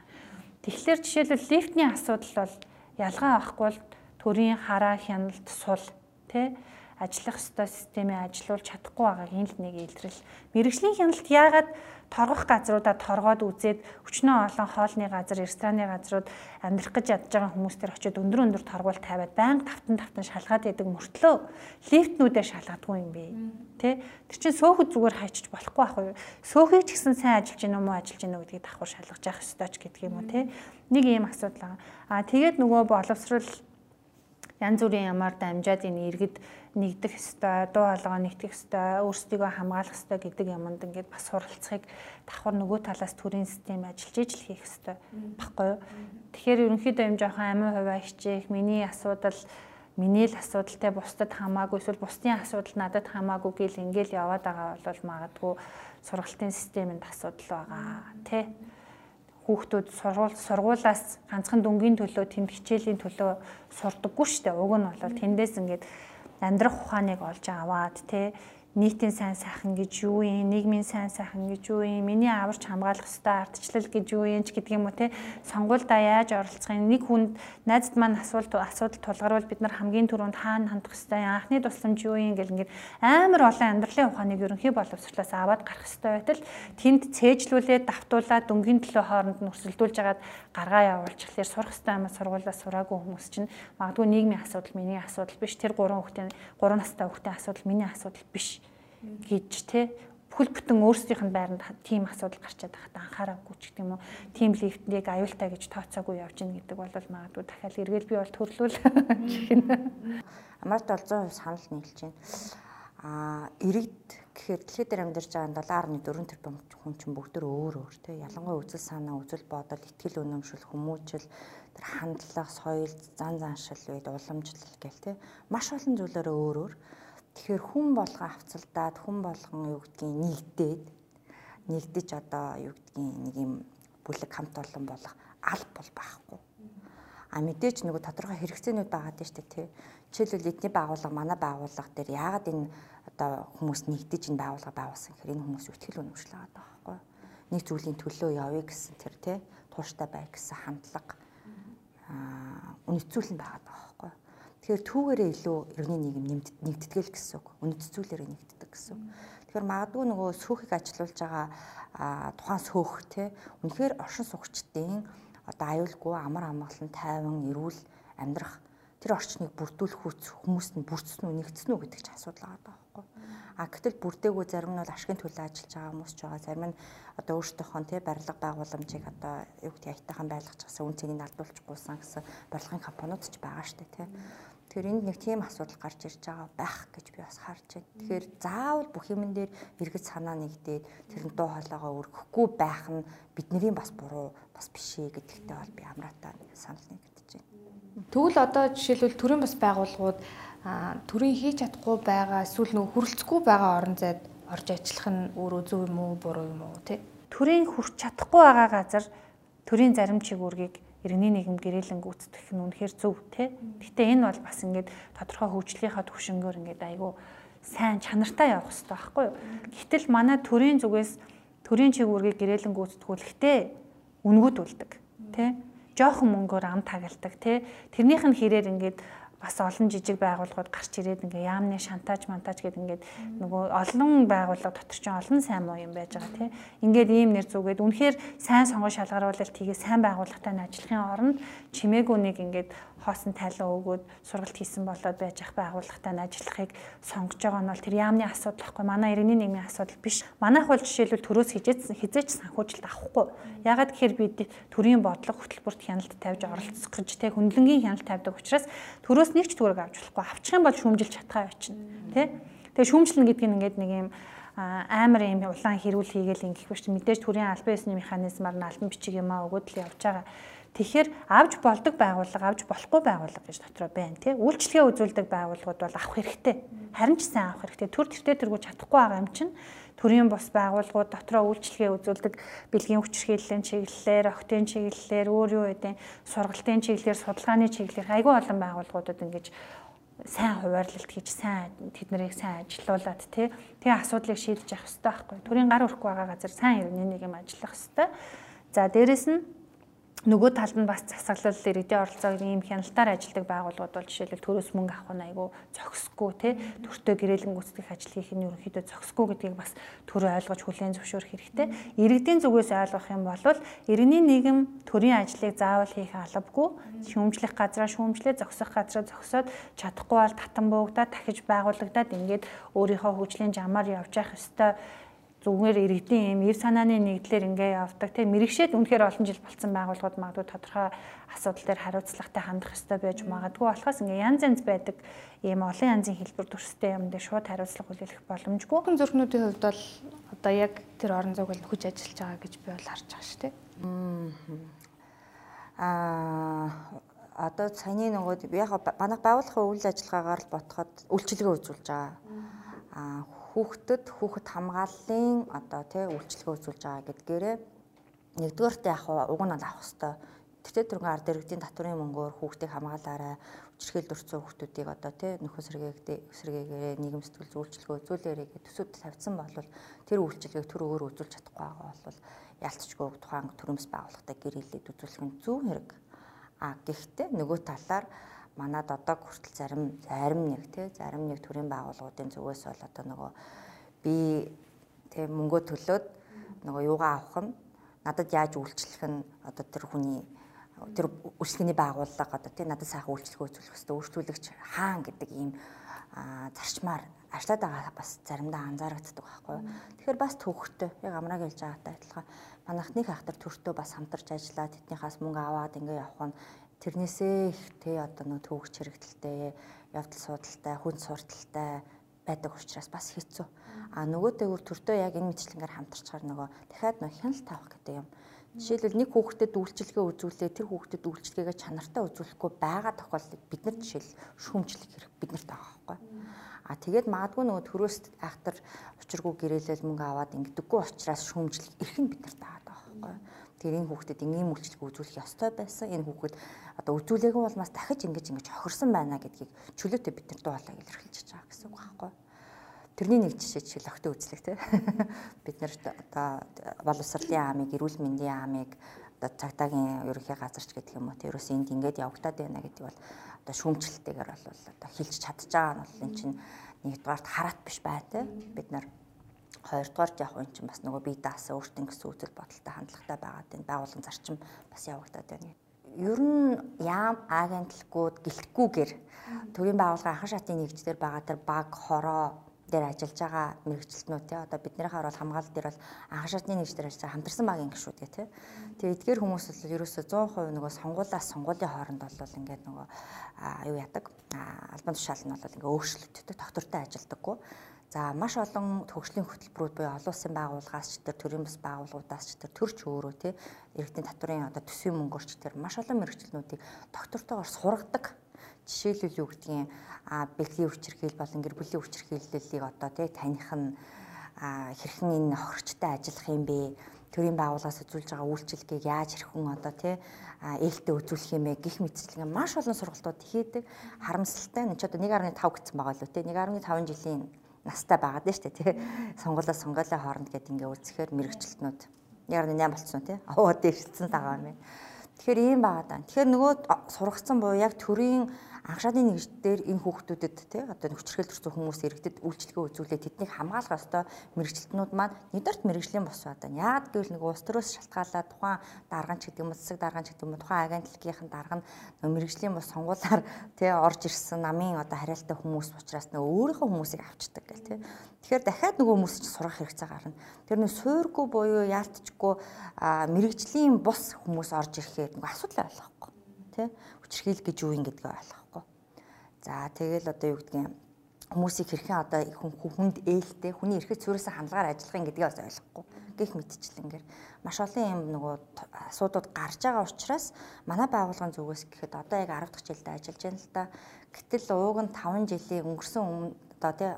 Тэгэхээр жишээлбэл лифтний асуудал бол ялгаа авахгүй бол төрийн хараа хяналт сул тэ ажиллах ёстой системээ ажилуулж чадахгүй байгаагийн л нэг илрэл. Мэргэжлийн хяналт яагаад торгох газруудаа торгоод үзээд өчнөө олон хоолны газар, рестораны газрууд амьдрах гэж ядж байгаа хүмүүстэр очиод өндөр өндөр торгуул тавиад байнга тавтан тавтан шалгаад идэг мөртлөө лифтнүүдээ шалгадгүй юм бэ. Тэ? Тэр чинь сөөхөд зүгээр хайчиж болохгүй ах уу? Сөөхийг ч гэсэн сайн ажиллаж гинэ мó ажиллаж гинэ гэдгийг давхар шалгаж явах ёстой ч гэдэг юм уу те. Нэг ийм асуудал байгаа. Аа тэгээд нөгөө боловсрал янз бүрийн ямар дамжаад энэ иргэд нэгдэх ёстой, дуу хоолойгоо нэгтгэх ёстой, өөрсдийгөө хамгаалах ёстой гэдэг юмд ингээд бас суралцахыг давхар нөгөө талаас төрийн систем ажиллаж ижил хийх ёстой баггүй юу. Тэгэхээр ерөнхийдөө юм жоохон амин хуваа хичээх, миний асуудал миний л асуудалтай бусдад хамаагүй эсвэл бусдын асуудал надад хамаагүй гэл ингээл яваад байгаа бол магадгүй сургалтын системэнд асуудал байгаа тий хүүхдүүд сургууль сургуулаас ганцхан дүнгийн төлөө тэнд хичээлийн төлөө сурдаггүй шүү дээ. Уг нь бол тэндээс ингээд амьдрах ухааныг олж аваад тий нийтийн сайн сайхан гэж юу юм, нийгмийн сайн сайхан гэж юу юм, миний аварч хамгаалах ёстой ардчлал гэж юу юм ч юм уу те. Сонгуульдаа яаж оролцохын нэг хүнд найзад маань асуулт асуудал тулгарвал бид нар хамгийн түрүүнд хаана хандах ёстой, анхны тусламж юу юм гэл ингээд амар олон амьдралын ухааныг ерөнхий боловсрлоос аваад гарах ёстой байтал тэнд цээжлүүлээд давтуулаад дөнгөний төлөө хооронд нь өрсөлдүүлж агаад гаргаа явуулчихлаар сурах ёстой юм сургуулиас сураагүй хүмүүс чинь магадгүй нийгмийн асуудал миний асуудал биш тэр гурван хүүхдийн 3 настай хүүхдийн асуудал миний асуудал биш гэж те. Бүхэл бүтэн өөрсдийнх нь байранд тийм асуудал гарчаад байхад анхаараагүй ч гэдэг юм уу тийм лифтнийг аюултай гэж тооцоогүй явж гин гэдэг бол магадгүй дахиад эргэл би бол төрлүүл гэх Америкт бол 100% санал нийлж байна. Аа иргэд гэхээр дэлхийд амьдарч байгаа 7.4 тэрбум хүн чинь бүгд өөр өөр те. Ялангуяа үзэл санаа үзэл бодол итгэл үнэмшил хүмүүжил тэр хандлага соёл зан заншил үед уламжлал гэл те. Маш олон зүйлээр өөр өөр Тэгэхээр хүн болгон авцалдаад хүн болгон юу гэдгийг нэгдээд нэгдэж одоо юу гэдгийг нэг юм бүлэг хамт олон болох алба бол байхгүй. А мэдээж нөгөө тодорхой хэрэгцээнүүд байгаа дээ шүү дээ тий. Жишээлбэл эдний байгууллага манай байгууллага дээр яагаад энэ одоо хүмүүс нэгдэж энэ байгууллага байгуулсан гэхээр энэ хүмүүс үтгэл үнэмшил байгаа байхгүй. Нэг зүйлийн төлөө явъя гэсэн тэр тий тууштай бай гэсэн хандлага аа үнэцүүлэн байгаа. Тэгэхээр түүгээрээ илүү иргэний нийгэм нэгдтгэл гэсэн үг. Үнэт зүйлээрээ нэгддэг гэсэн үг. Тэгэхээр магадгүй нөгөө сүүхийг ажилуулж байгаа тухайн сүүх те үнэхээр оршин суугчдын одоо аюулгүй амар амгалан тайван эрүүл амьдрах тэр орчныг бүрдүүлэх хүч хүмүүст нь бүрдсэн үү нэгдсэн үү гэдэг ч асуудал байгаа байхгүй. А гэтэл бүрдээгүй зарим нь бол ашигын төлөө ажиллаж байгаа хүмүүс ч байгаа. Зарим нь одоо өөрсдийнхөө тий барилга байгууламжийг одоо юу гэдэг аятайхан байлгаж гасан үн цэнийг алдуулчихгүйсэн гэсэн барилгын компаниуд ч байгаа дээ тий. Тэгэхээр энд нэг тийм асуудал гарч ирж байгаа байх гэж би бас харж байна. Тэгэхээр заавал бүх юмн дээр эргэж санаа нэгдээд тэр нь дуу хоолойгоо өргөхгүй байх нь бидний бас буруу бас биш ээ гэдэгтээ бол би амраатаа санал нэгдэж байна. Тэгвэл одоо жишээлбэл төрийн бас байгууллагууд төрийн хийж чадахгүй байгаа эсвэл нөх хүрэлцэхгүй байгаа орон зайд орж ажиллах нь өөрөө зөв юм уу буруу юм уу тий? Төрийн хүрч чадахгүй байгаа газар төрийн зарим чигүүргийг иргэний нийгэм гэрээлэн гүйцэтгэх нь үнэхээр зөв тий. Гэхдээ энэ бол бас ингээд тодорхой хөгжлийнхаа төвшөнгөөр ингээд айгүй сайн чанартай явах хэрэгтэй байхгүй юу. Гэтэл манай төрийн зүгээс төрийн чигүүргийг гэрээлэн гүйцэтгүүлэхдээ үнгүүдүүлдэг тий. Жохон мөнгөөр ам тагалдаг тий. Тэрнийх нь хэрээр ингээд бас олон жижиг байгууллагууд гарч ирээд ингээ яамны шантаж мантаж гэдэг ингээд нөгөө олон байгууллага дотор чинь олон сайн муу юм байж байгаа тийм. Ингээд ийм нэр зүгээд үнэхээр сайн сонгож шалгаруулалт хийгээ сайн байгууллагатай ажиллахын оронд чимээгүй нэг ингээд хоосон тайлан өгөөд сургалт хийсэн болоод байж ах байгууллагатай нь ажиллахыг сонгож байгаа нь бол тэр яамны асуудал байхгүй манай иргэний нийгмийн асуудал биш. Манайх бол жишээлбэл төрөөс хизээч хизээч санхүүжилт авахгүй. Ягаад гэхээр бид төрийн бодлого хөтөлбөрт хяналт тавьж оролцох гэж те хөндлөнгийн хяналт тавьдаг учраас төрөөс нэг ч төгрөг авч болохгүй. Авчих юм бол шүүмжилж чадхаа явчихна. Тэ? Тэгээ шүүмжлэн гэдэг нь ингээд нэг юм амар юм улаан хэрүүл хийгээл ингэх биш мэдээж төрийн албан ёсны механизмаар нь албан бичиг юм аа өгөөд л явж байгаа. Тэгэхээр авж болдог байгууллага, авж болохгүй байгууллага гэж дотроо байна тий. Үйлчлэгээ үзүүлдэг байгууллагууд бол авах хэрэгтэй. Харин ч сайн авах хэрэгтэй. Төр тэртээ тэргүү чадахгүй байгаа юм чинь төрийн бус байгууллагууд дотроо үйлчлэгээ үзүүлдэг бэлгийн хүчирхийллийн чиглэлээр, октын чиглэлээр, өөр юу гэдэг сургалтын чиглэлээр, судалгааны чиглэлээр айгүй олон байгууллагуудад ингэж сайн хуваарлалт хийж сайн тэд нарыг сайн ажилуулад тий тэгээ асуудлыг шийдэж явах хэрэгтэй байхгүй. Төрийн гар өрөхгүй байгаа газар сайн иргэний нэг юм ажиллах хэрэгтэй. За дээрэс нь нөгөө талд нь бас засаглал иргэдийн оролцоогийн ийм хяналтаар ажилладаг байгууллагууд бол жишээлбэл төрөөс мөнгө авах нь айгүй зохисгүй тий төртөө гэрээлэн гүйцэтгэх ажил хийх нь ерөнхийдөө зохисгүй гэдгийг бас төрөө ойлгож хүлээн зөвшөөрөх хэрэгтэй. Иргэдийн зүгээс ойлгох юм бол иргэний нийгэм төрийн ажлыг заавал хийх албагүй. Шүүмжлэх газраа шүүмжлээ зогсох газраа зогсоод чадахгүй бол татан буугдаад дахиж байгуулагдаад ингээд өөрийнхөө хөгжлийн жамаар явж явах ёстой зүгээр иргэдийн юм эр санааны нэгдлэр ингээ явдаг тийм мэрэгшээд үнэхээр олон жил болцсон байгууллагууд магадгүй тодорхой асуудал дээр хариуцлагатай хандах хэрэгтэй байж магадгүй болохоос ингээ янз янз байдаг ийм олон янзын хэлбэр төрстэй юм дээр шууд хариуцлага хүлээлгэх боломжгүй. Хүн зүрхнүүдийн хувьд бол одоо яг тэр орон зайг бол хүч ажиллаж байгаа гэж би бол харж байгаа шүү дээ. Аа одоо саяны нөгөө яг манайх байгууллагын үйл ажиллагаагаар л ботход үйлчилгээ үзүүлж байгаа. Аа хүүхдэд хүүхэд хамгааллын одоо тий үйлчлэгээ үзүүлж байгаа гэдгээрээ нэгдүгээрт яг уг нь авах хэвээр тэгтээ түргэн ард иргэдийн татврын мөнгөөр хүүхдийг хамгаалаарай хүчрхийл дурцсан хүүхдүүдийг одоо тий нөхөн сэргээгээ сэргээгээр нийгэм сэтгэл зөвлөлчлөгөө үзүүлээрэй гэж төсөөд тавьсан бол тэр үйлчлэгийг төр өөр үзүүлж чадахгүй байгаа бол ялцчгүй тухайн төрөмс байгууллагатай гэрээлээд үзүүлэх нь зөв хэрэг. А гэхдээ нөгөө талаар манад одоо хүртэл зарим зарим нэг тий зарим нэг төрлийн байгууллагуудын зүгээс бол одоо нөгөө би тий мөнгөө төлөөд нөгөө юугаа авах нь надад яаж үйлчлэх нь одоо тэр хүний тэр үйлчлэгээний байгууллага одоо тий надад сайхан үйлчлэгээ үзүүлэх хэрэгтэй өөрчлөлөгч хаан гэдэг ийм зарчмаар ажиллаад байгаа бас заримдаа анзаарэгддэг байхгүй. Тэгэхээр бас төвхтэй яг амрааг хэлж байгаатай адилхан манайхны хахтар төртөө бас хамтарч ажиллаад тэднийхээс мөнгө аваад ингээ явах нь тэрнээсээ их тэ одоо нөө төвөгч хэрэгдэлтэй явдал суудалтай хүн сурталтай байдаг учраас бас хэцүү. А нөгөө дээгүүр төртөө яг энэ мэтлэнгээр хамтарчаар нөгөө дахиад нөх хяналт тавих гэдэг юм. Жишээлбэл нэг хүүхдэд үйлчлэгээ үзүүлээ тэр хүүхдэд үйлчлэгээгээ чанартай үзүүлэхгүй байгаа тохиолдолд бид нар жишээл шүүмжлэх хэрэг биднэрт байгаа байхгүй. А тэгээд магадгүй нөгөө төрөөс айхтар учиргүй гэрээлэл мөнгө аваад ингэдэггүй учраас шүүмжлэх эрх нь биднэрт байгаа байхгүй. Тэр энэ хүүхдэд ийм үйлчлэг үзүүлэх ёстой байсан. Энэ хүүхэд одоо үзүүлээгүй бол бас дахиж ингэж ингэж хохирсон байна гэдгийг чөлөөтэй бид нар дуулаа илэрхийлж байгаа гэсэн үг байхгүй. Тэрний нэг жишээ жишээл огтой үзлэг те. Бид нар одоо боловсролын аамыг, эрүүл мэндийн аамыг одоо цагтаагийн ерөнхий газарч гэдэг юм уу тэрөөс энд ингэж явагдаад байна гэдэг бол одоо шүүмжлэлтэйгээр бол одоо хилж чадж байгаа нь бол эн чинь нэгдүгээрт хараат биш бай те. Бид нар Хоёрдугаар яг энэ чинь бас нөгөө бие даасан өөртөө гэсэн үзэл бодолтой хандлагатай байгаа тийм байгуулгын зарчим бас явагдаад байна. Ер нь яам агентлагууд гэлтгүүгээр төрийн байгууллагын анхан шатны нэгжлэр байгаа тэр баг хороо дээр ажиллаж байгаа мэрэгчлэтнүүд те одоо биднийхээ орол хамгаалал дээр бол анхан шатны нэгжлэр ажиллаж хамтарсан багийн гишүүд те. Тэгээ эдгээр хүмүүс бол ерөөсөө 100% нөгөө сонгуулаас сонгуулийн хооронд бол ингээд нөгөө юу яадаг албан тушаал нь бол ингээд өөрчлөгддөг доктортой ажилдаггүй За маш олон төгслийн хөтөлбөрүүд буюу олон улсын байгууллагаас ч тэр төрийн бас байгууллагуудаас ч тэр төрч өөрөө тий иргэдийн татврын одоо төсвийн мөнгөөрч тэр маш олон мэрэгчлэнүүдийг доктортойгоор сургадаг. Жишээлбэл юу гэдгийг а бэлгийн хүчирхийл болон гэр бүлийн хүчирхийллийг одоо тий таних нь хэрхэн энэ хохирчтой ажиллах юм бэ? төрийн байгууллагаас үзүүлж байгаа үйлчлэгийг яаж хэрхэн одоо тий ээлтэй үзүүлэх юм бэ гих мэтчлэг маш олон сургалтууд хийдэг харамсалтай нь ч одоо 1.5 гэсэн байгаа лөө тий 1.5 жилийн настай байгаад нь шүү дээ тий. Сонгуулаа сонгоолын хооронд гэдэг ингээ үзэхээр мэрэгчлэтнүүд 1.8 болцсон тий. Аваад дэвшилсэн байгаа юм байна. Тэгэхээр ийм байгаа даа. Тэгэхээр нөгөө сургацсан буюу яг төрийн анхшааны нэгждэр энэ хүүхдүүдэд тий одоо нөхцөрхөл төрсэн хүмүүс иргэдэд үйлчлэгээ үзүүлээд тэднийг хамгаалах ёстой мэрэгчлэтнүүд маань нэгдүгээрт мэрэгжлийн бос одоо яагаад гэвэл нэг улс төрөөс шалтгаалаад тухайн дарган ч гэдэг юм засаг дарган ч гэдэг юм тухайн агентлагийн дарга нь мэрэгжлийн бос сонгуулаар тий орж ирсэн намын одоо хариалтай хүмүүс учраас нөгөө өөрийнхөө хүмүүсийг авчдаг гэл тий Тэгэхээр дахиад нөгөө хүмүүс чинь сурах хэрэгцээ гарна. Тэр нэг суурьгүй буюу яалтчгүй мэрэгжлийн бус хүмүүс орж ирэхээр нөгөө асуудал ойлгохгүй тий хүчрхийл гэж юу юм гэдгээ ойлгохгүй. За тэгэл одоо юу гэдгийг хүмүүсийг хэрхэн одоо хүнд ээлтэй хүний эрхэд цүрээсээ хандлагаар ажиллахын гэдгийг бас ойлгохгүй. Гэх мэтчлэнгээр маш олон юм нөгөө асуудууд гарч байгаа учраас манай байгууллагын зүгээс гэхэд одоо яг 10 дахь жилдээ ажиллаж байна л да. Гэтэл ууг нь 5 жилийн өнгөрсөн өмнө одоо тий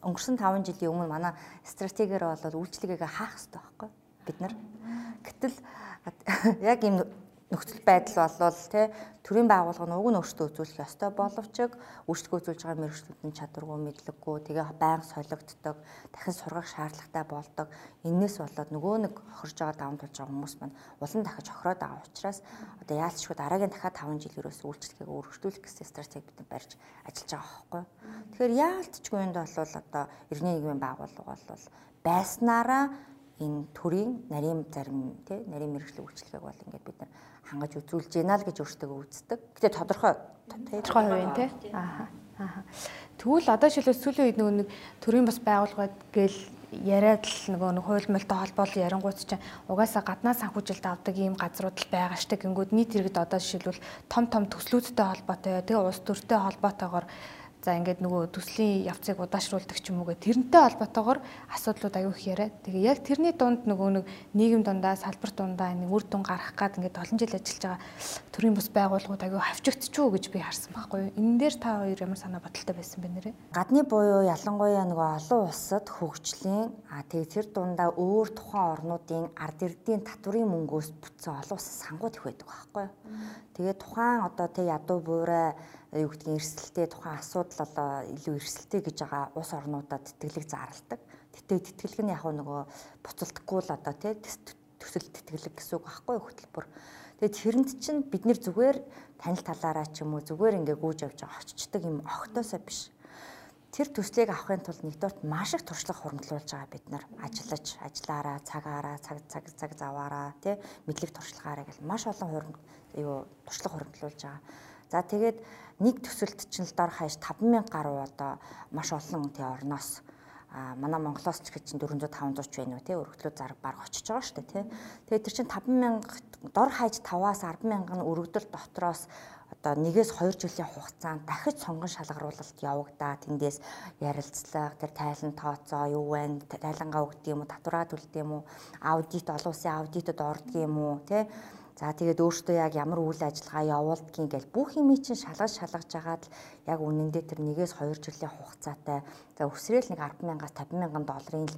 өнгөрсөн 5 жилийн өмнө манай стратегиэр болоод үйлчлэгээгээ хаах хэрэгтэй байхгүй бид нар. Гэтэл яг ийм нөхцөл байдал болвол тий төрийн байгууллага нь уг нь өөртөө үзүүлэх ёстой боловч үйлчлэг үзүүлж байгаа мэрэгчлүүдийн чадваргүй мэдлэггүй тэгээ байнга солигддог дахин сургах шаардлагатай болдог энээс болоод нөгөө нэг хохирж байгаа даван тулж байгаа хүмүүс маань улан дахиж хохироод байгаа учраас одоо яалтчгүй дараагийн дахиад 5 жил ерөөс үйлчлэгийг өргөжлүүлэх гэсэн стратеги бид барьж ажиллаж байгаа байхгүй. Тэгэхээр яалтчгүй энд бол одоо иргэний нийгмийн байгууллага бол байснараа энэ төрийн нарийн зарим тий нарийн мэрэгжлийн үйлчлэгийг бол ингээд бид нар хангаж үзүүлж гинэ л гэж өөртөө үздэг. Гэтэ тодорхой тодорхой хувийн тий. Аа. Тэгвэл одоо шилээ сүүлийн үед нөгөө нэг төрийн бас байгууллагад гээл яриад л нөгөө нэг хууль мөлтэй холбоол ярингууд чинь угаасаа гаднаас санхүүжилт авдаг ийм газрууд л байгаа штэ гингүүд нийт иргэд одоо жишээлбэл том том төслүүдтэй холбоотой тэгээ улс төртэй холбоотойгоор За ингээд нөгөө төслийн явцыг удаашруулдаг ч юм уу гэ тэрнтэй холбоотойгоор асуудлууд аюух яриа. Тэгээ яг тэрний дунд нөгөө нэг нийгэм дундаа салбар дундаа нэг үр дүн гарах гад ингээд олон жил ажиллаж байгаа төрийн бус байгууллагууд аюу хавчигдчихв гэж би харсан байхгүй юу. Энэ дээр та хоёр ямар санаа бодолтой байсан бэ нэрээ? Гадны буюу ялангуяа нөгөө олон улсад хөгжлийн а тэгээ тэр дундаа өөр тухайн орнуудын ард ирдийн татврын мөнгөөс бүтсэн олон улсын сангууд их байдаг байхгүй юу. Тэгээ тухайн одоо тэг ядуу буурай юу гэдгийг эрсдэлтэй тухайн асуудал одоо илүү эрсдэлтэй гэж байгаа улс орнуудад тэтгэлэг зарладаг. Тэгтээ тэтгэлэг нь яг нөгөө буцалтгүй л одоо тий төсөл тэтгэлэг гэсэн үг байхгүй хөтөлбөр. Тэгээд тэрэнд чинь бид нэр зүгээр танил талаараа ч юм уу зүгээр ингээ гүйж явж байгаа очичдаг юм огтоосоо биш. Тэр төслийг авахын тулд нэгдүгээрт маш их туршлага хуримтлуулж байгаа бид нар ажиллаж, ажиллаараа, цагаараа, цаг цаг цаг заваараа тий мэдлэг туршлагаараа гэл маш олон хурим юу туршлага хуримтлуулж байгаа. За тэгээд нэг төсөлд чинь л дор хаяж 5000 гаруй одоо маш олон тий орноос. А манай Монголоос ч гэж чинь 400 500 ч байна уу тий? Өргөдлөө зараг баг очиж байгаа шүү дээ тий. Тэгээд тэр чинь 5000 дор хаяж 5-аас 100000 нь өргөдөл дотроос одоо нэгээс 2 жилийн хугацаанд дахиж сонгон шалгаруулалт явагдаа. Тэндээс ярилцлага тэр тайлан тооцоо юу вэ? Тайлангаа өгдөг юм уу? Татвараа төлдөг юм уу? Аудит олон улсын аудитод ордог юм уу? Тий За тэгээд өөртөө яг ямар үйл ажиллагаа явуулдгийг ингээл бүх юм чинь шалгаж шалгаж жагаад л яг үнэндээ тэр нэгээс 2 жилийн хугацаатай за өсрөөл нэг 100000-аас 50000 долларын л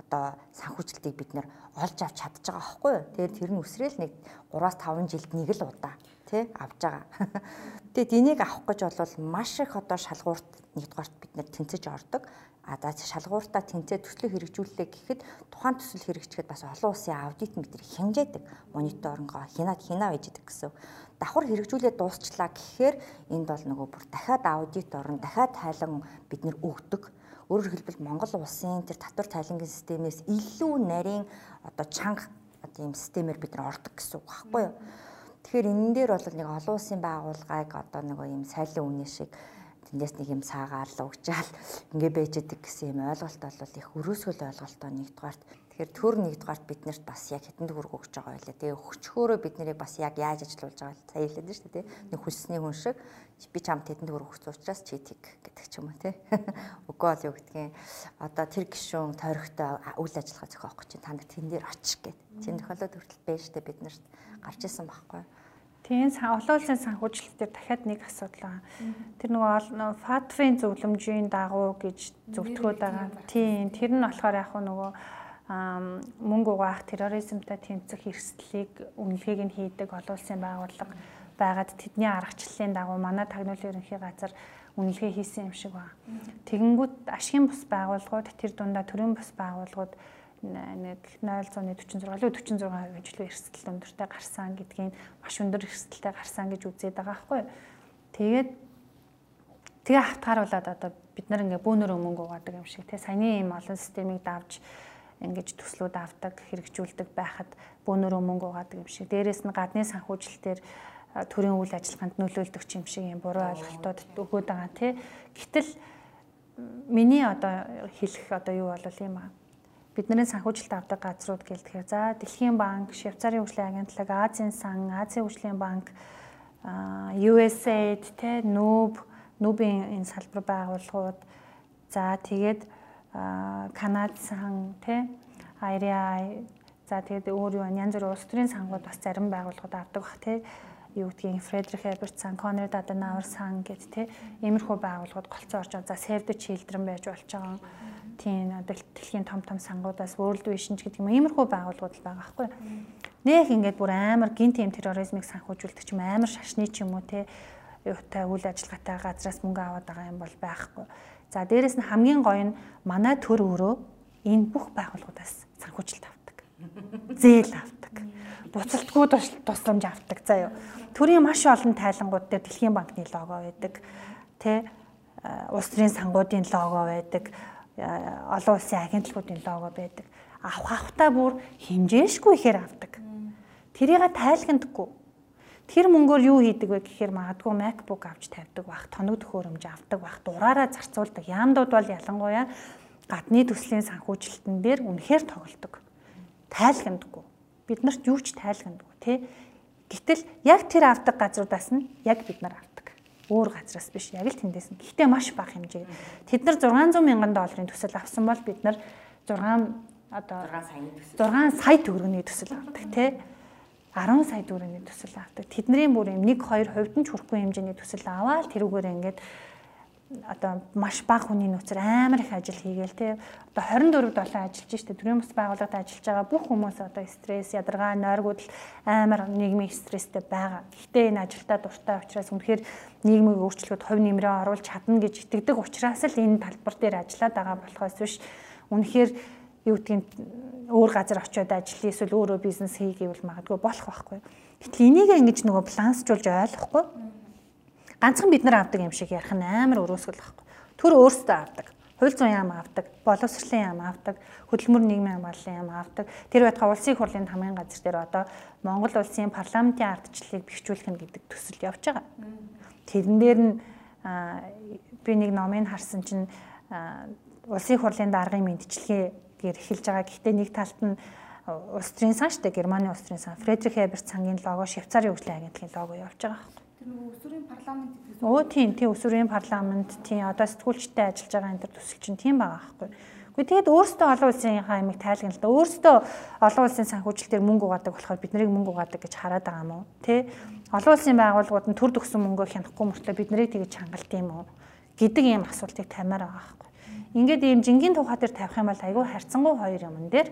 одоо санхүүжилтийг бид нэр олж авч чадж байгаа байхгүй юу. Тэгээд тэр нь өсрөөл нэг 3-5 жилд нэг л удаа тий авж байгаа. Тэгээд энийг авах гэж бол маш их одоо шалгуурт нэгдүгээрт бид нэр тэнцэж ордог. За шалгууртаа тэнцээ төслөө хэрэгжүүллээ гэхэд тухайн төсөл хэрэгжихэд бас олон улсын аудит мэтэр хянжаадаг мониторингоо хянаад хянаа байж идэг гэсэн. Давхар хэрэгжүүлээд дуусчлаа гэхээр энд бол нөгөө бүр дахиад аудит орно, дахиад тайлан бид нэр өгдөг. Өөрөөр хэлбэл Монгол улсын тэр татвар тайлангийн системээс илүү нарийн одоо чанга одоо ийм системээр бид нар ордог гэсэн үг байхгүй юу? Тэгэхээр энэ дээр бол нэг олон улсын байгууллагыг одоо нөгөө ийм сайлан үнэ шиг тэндээс нэг юм цаагаар л угжаал ингээ байж идэг гэсэн юм ойлголт бол их өрөөсгөл ойлголтоо нэгдүгээрт тэгэхээр төр нэгдүгээрт биднэрт бас яг хэдэн төгрөг өгч байгаа байлаа тэгээ өгчхөөрөө бид нарыг бас яг яаж ажилуулж байгаа сая хэлээд шүү дээ нэг хүлсний хүн шиг би чамд хэдэн төгрөг өгсөн учраас чи тийг гэдэг ч юм уу те үгүй бол юу гэдгийг одоо тэр гişүүн тойрогтой үйл ажиллагаа зохиох гэж та нар тэн дээр очих гээд. Чинь тохиолдол хүртэл байж штэ бид нарт гарч исэн байхгүй Тийм улсын санхүүжилт дээр дахиад нэг асуудал байгаа. Тэр нөгөө ФАТФ-ийн зөвлөмжийн дагуу гэж зөвтгөөд байгаа. Тийм тэр нь болохоор яг нөгөө мөнгө угаах терроризмтай тэмцэх эрсдлийг үнэлгээг нь хийдэг олон улсын байгууллага байгаад тэдний аргачлалын дагуу манай тагнуулын ерөнхий газар үнэлгээ хийсэн юм шиг байна. Тэгэнгүүт ашигын бус байгууллагууд тэр дундаа төрийн бус байгууллагууд нэг 0.46 лөө 46% хэмжлүү эрсдэл өндөртэй гарсан гэдгийг маш өндөр эрсдэлтэй гарсан гэж үзээд байгаа байхгүй. Тэгээд Тэгээ хавтгааруулаад одоо бид нар ингээ бөөнөр мөнгө угаадаг юм шиг тий саяны ийм олон системийг давж ингэж төслүүд авдаг, хэрэгжүүлдэг байхад бөөнөр мөнгө угаадаг юм шиг. Дээрээс нь гадны санхүүжилтээр төрийн үйл ажиллагаанд нөлөөлдөг юм шиг юм буруу ойлголтууд өгөөд байгаа тий. Гэтэл миний одоо хэлэх одоо юу бол юм аа. Бидний санхүүжилт авдаг газрууд гэлтэхээр за Дэлхийн банк, Швейцарын хөгжлийн агентлаг, Азийн сан, Азийн хөгжлийн банк, USAID те нүүб, нүүбийн энэ салбар байгууллагууд. За тэгээд Канад сан те IRI за тэгээд өөр юу янз бүрийн улс төрийн сангууд бас зарим байгууллагууд авдаг бах те юу гэдгийг Фредрих Эберт сан, Конрад Аденауэр сан гэд те иймэрхүү байгууллагууд голцоо орж байгаа. За Save the Children байж болж байгаа. Тийм дэлхийн том том сангуудаас World Vision гэдэг юм иймэрхүү байгууллагууд л байгаа байхгүй. Нэх ингээд бүр амар гинт юм терроризмыг санхүүжүүлдэг ч юм амар шашны ч юм уу те юутай үйл ажиллагаатай газраас мөнгө аваад байгаа юм бол байхгүй. За дээрэс нь хамгийн гоё нь манай төр өөрөө энэ бүх байгууллагуудаас санхүүжилт авдаг. Зээл авдаг. Буцалтгүй тусламж авдаг заяа төрийн маш олон тайлангууд дээр Дэлхийн банкны лого байдаг. Тэ улс төрийн сангуудын лого байдаг. Олон улсын агентлагуудын лого байдаг. Авах авахтаа бүр хэмжээшгүй ихээр авдаг. Тэрийг тайлгнадаггүй. Тэр мөнгөөр юу хийдэг вэ гэхээр магадгүй MacBook авч тавьдаг бах, тоног төхөөрөмж авдаг бах, дураараа зарцуулдаг. Яамдууд бол ялангуяа гадны төслийн санхүүжилтэн дээр үнэхээр тоглодог. Тайлгнадаггүй. Бид нарт юу ч тайлгнадаггүй, тий? Гэтэл яг тэр авдаг газруудаас нь яг бид нар. Өөр газраас биш, яг л тэндээс нь. Гэхдээ маш бага хэмжээ. Тэд нар 600 мянган долларын төсөл авсан бол бид нар 6 одоо 6 сая төгрөгийн төсөл авдаг тий 10 сая төгрөгийн төсөл авдаг. Тэдний бүр юм 1 2 хувьд нь ч хүрэхгүй хэмжээний төсөл аваад тэрүүгээр ингээд одоо маш бага хүний нөөцөр амар их ажил хийгээл те одоо 24 долоо ажиллаж штэ төрийн бас байгууллагад ажиллаж байгаа бүх хүмүүс одоо стресс ядаргаа нойргууд амар нийгмийн стресстэй байгаа. Гэхдээ энэ ажилдаа дуртай учраас үнэхээр нийгмийн өөрчлөлтөд хувь нэмрээ оруулж чадна гэж итгэдэг учраас л энэ талбар дээр ажиллаад байгаа болохоос биш үнэхээр юу гэдгийг өөр газар очиод ажиллая эсвэл өөрөө бизнес хий гэвэл магадгүй болох байхгүй. Гэтэл энийг ингэж нөгөө балансжуулж ойлгохгүй ганцхан бид нар авдаг юм шиг ярих нь амар өрөөсгөл байхгүй. Төр өөрсдөө авдаг. Хууль зүйн яам авдаг, боловсролын яам авдаг, хөдөлмөр нийгмийн хамгааллын яам авдаг. Тэр байтугай улсын хурлын хамгийн газар дээр одоо Монгол улсын парламентын ардчлалыг бэхжүүлэх нь гэдэг төсөл явж байгаа. Тэрэн дээр нь би нэг номыг харсан чинь улсын хурлын даргын мэдчилгээ гэр эхэлж байгаа. Гэхдээ нэг талд нь улс төрийн сан штэ Германы улс төрийн сан Фредрих Эберт сангийн лого, Швейцарын хөгжлийн агентлагийн лого явж байгаа байхгүй. Нөгөө өсвөрийн парламент гэдэг. Оо тийм тийм өсвөрийн парламент тийм одоо сэтгүүлчтэй ажиллаж байгаа энэ төр төсөл чинь тийм байгаа байхгүй. Гэхдээ тэгэд өөрсдөө олон улсын хаймыг тайлгна л да. Өөрсдөө олон улсын санхүүжилтээр мөнгө угаадаг болохоор бид нарыг мөнгө угаадаг гэж хараад байгаа юм уу? Тэ? Олон улсын байгууллагууд нь төр төгсөн мөнгөө хянахгүй мөртлөө бид нарыг тэгж хангалт юм уу? гэдэг ийм асуултыг тамаар байгаа байхгүй. Ингээд ийм жингийн тухай дээр тавих юм бол айгүй харьцангуй хоёр юмн дээр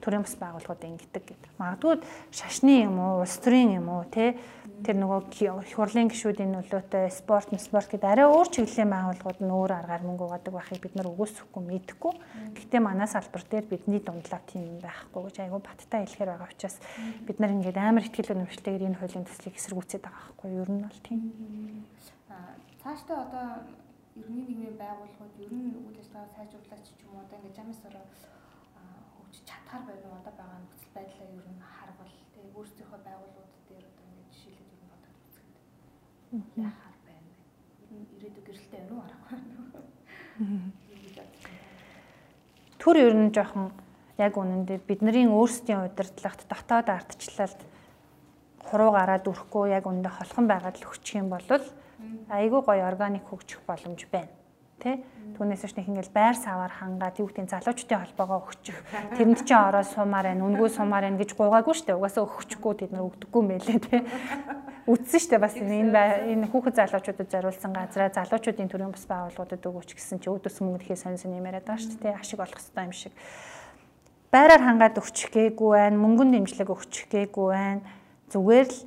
төрийн бас байгууллагууд ингэдэг гэдэг. Магадгүй шашны юм уу, улс төрийн юм уу, тэ тэр нөгөө их хурлын гишүүдийн нөлөөтэй спорт, спорт гэдэг арай өөр чиглэлийн байгууллагууд нь өөр аргаар мөнгө угаадаг байхыг бид нар өгөөсөхгүй мэдхгүй. Гэхдээ манай салбар дээр бидний дундлаа тийм байхгүй гэж айгүй баттай хэлэхэр байгаа учраас бид нар ингээд амар ихтгэл өнөмшлтэйгээр энэ хуулийн төслийг эсэргүүцээд байгаа байхгүй юу? Ер нь бол тийм. Цаашдаа одоо ерөнхий нийгмийн байгууллагууд ер нь үйл ажиллагаа сайжруулаач ч юм уу одоо ингээд замс ороо чадхаар байна уу одоо байгаа нөхцөл байдлаа ер нь харвал тэгээ өөрсдийнхөө байгууллагууд дээр одоо ингэ жишээлүүд ер нь бодоод үзэхэд яхаар байна вэ? Ер нь ирээдүйг гэрэлтэй байна уу аргагүй байна уу? Түр ер нь жоохон яг үнэндээ бидний өөрсдийн удирдлагт дотоод ардчлалд хуруу гараад өрөхгүй яг үндэ холхон байгаад л өгчих юм бол айгүй гоё органик хөгжих боломж байна. Тэ? Түүнээс ч нэг ингээл байр саваар хангаад юу гэдэг залуучдын холбоогоо өгчих. Тэрэнд чи ороод сумаар байна, үнгүү сумаар байна гэж гуйгаагүй шүү дээ. Угаасаа өгчихгүй тэд нар өгдөггүй юм байлээ тий. Үдсэн шүү дээ бас энэ энэ хүүхэд залуучуудад зориулсан газраа залуучуудын төрийн бас байгууллагуудад өгөөч гэсэн чи өдөөс мөнгө ирэхээ сонь сонь юмяриад байгаа шүү дээ. Ашиг олох хэрэгтэй юм шиг. Байраар хангаад өгчих гээгүй байна, мөнгөнд дэмжлэг өгчих гээгүй байна. Зүгээр л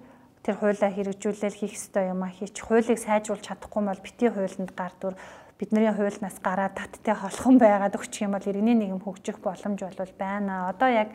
тэр хуулиа хэрэгжүүлэл хийх ёстой юм а хийч хуулийг сайжруулж чадахгүй бол бити хуулинд гар дүр бидний хуулиас гараад таттай холхон байгаад өгчих юм бол иргэний нийгэм хөгжих боломж бол байна. Одоо яг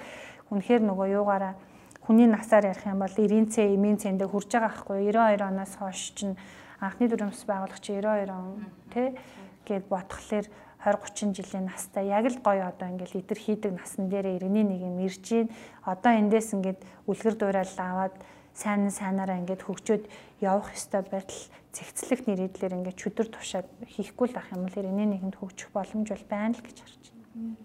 үнэхээр нөгөө юугаараа хүний насаар ярих юм бол 90 цэ, эмийн цэндээ хүрж байгаа байхгүй 92 оноос хойш чинь анхны дүрмс байгуулагч 92 он тий гээд бодхолоор 20 30 жилийн настай яг л гоё одоо ингээл идэр хийдэг насан дээр иргэний нэг юм ирж гин одоо эндээс ингээд үлгэр дуурайл аваад сайн сайнаараа ингээд хөгжөөд явах ёстой байтал цэгцлэх нэрийдлэр ингээд чөдөр тушаад хийхгүй л ах юм л иргэний нэгэнд хөгжих боломж бол байна л гэж харж байна.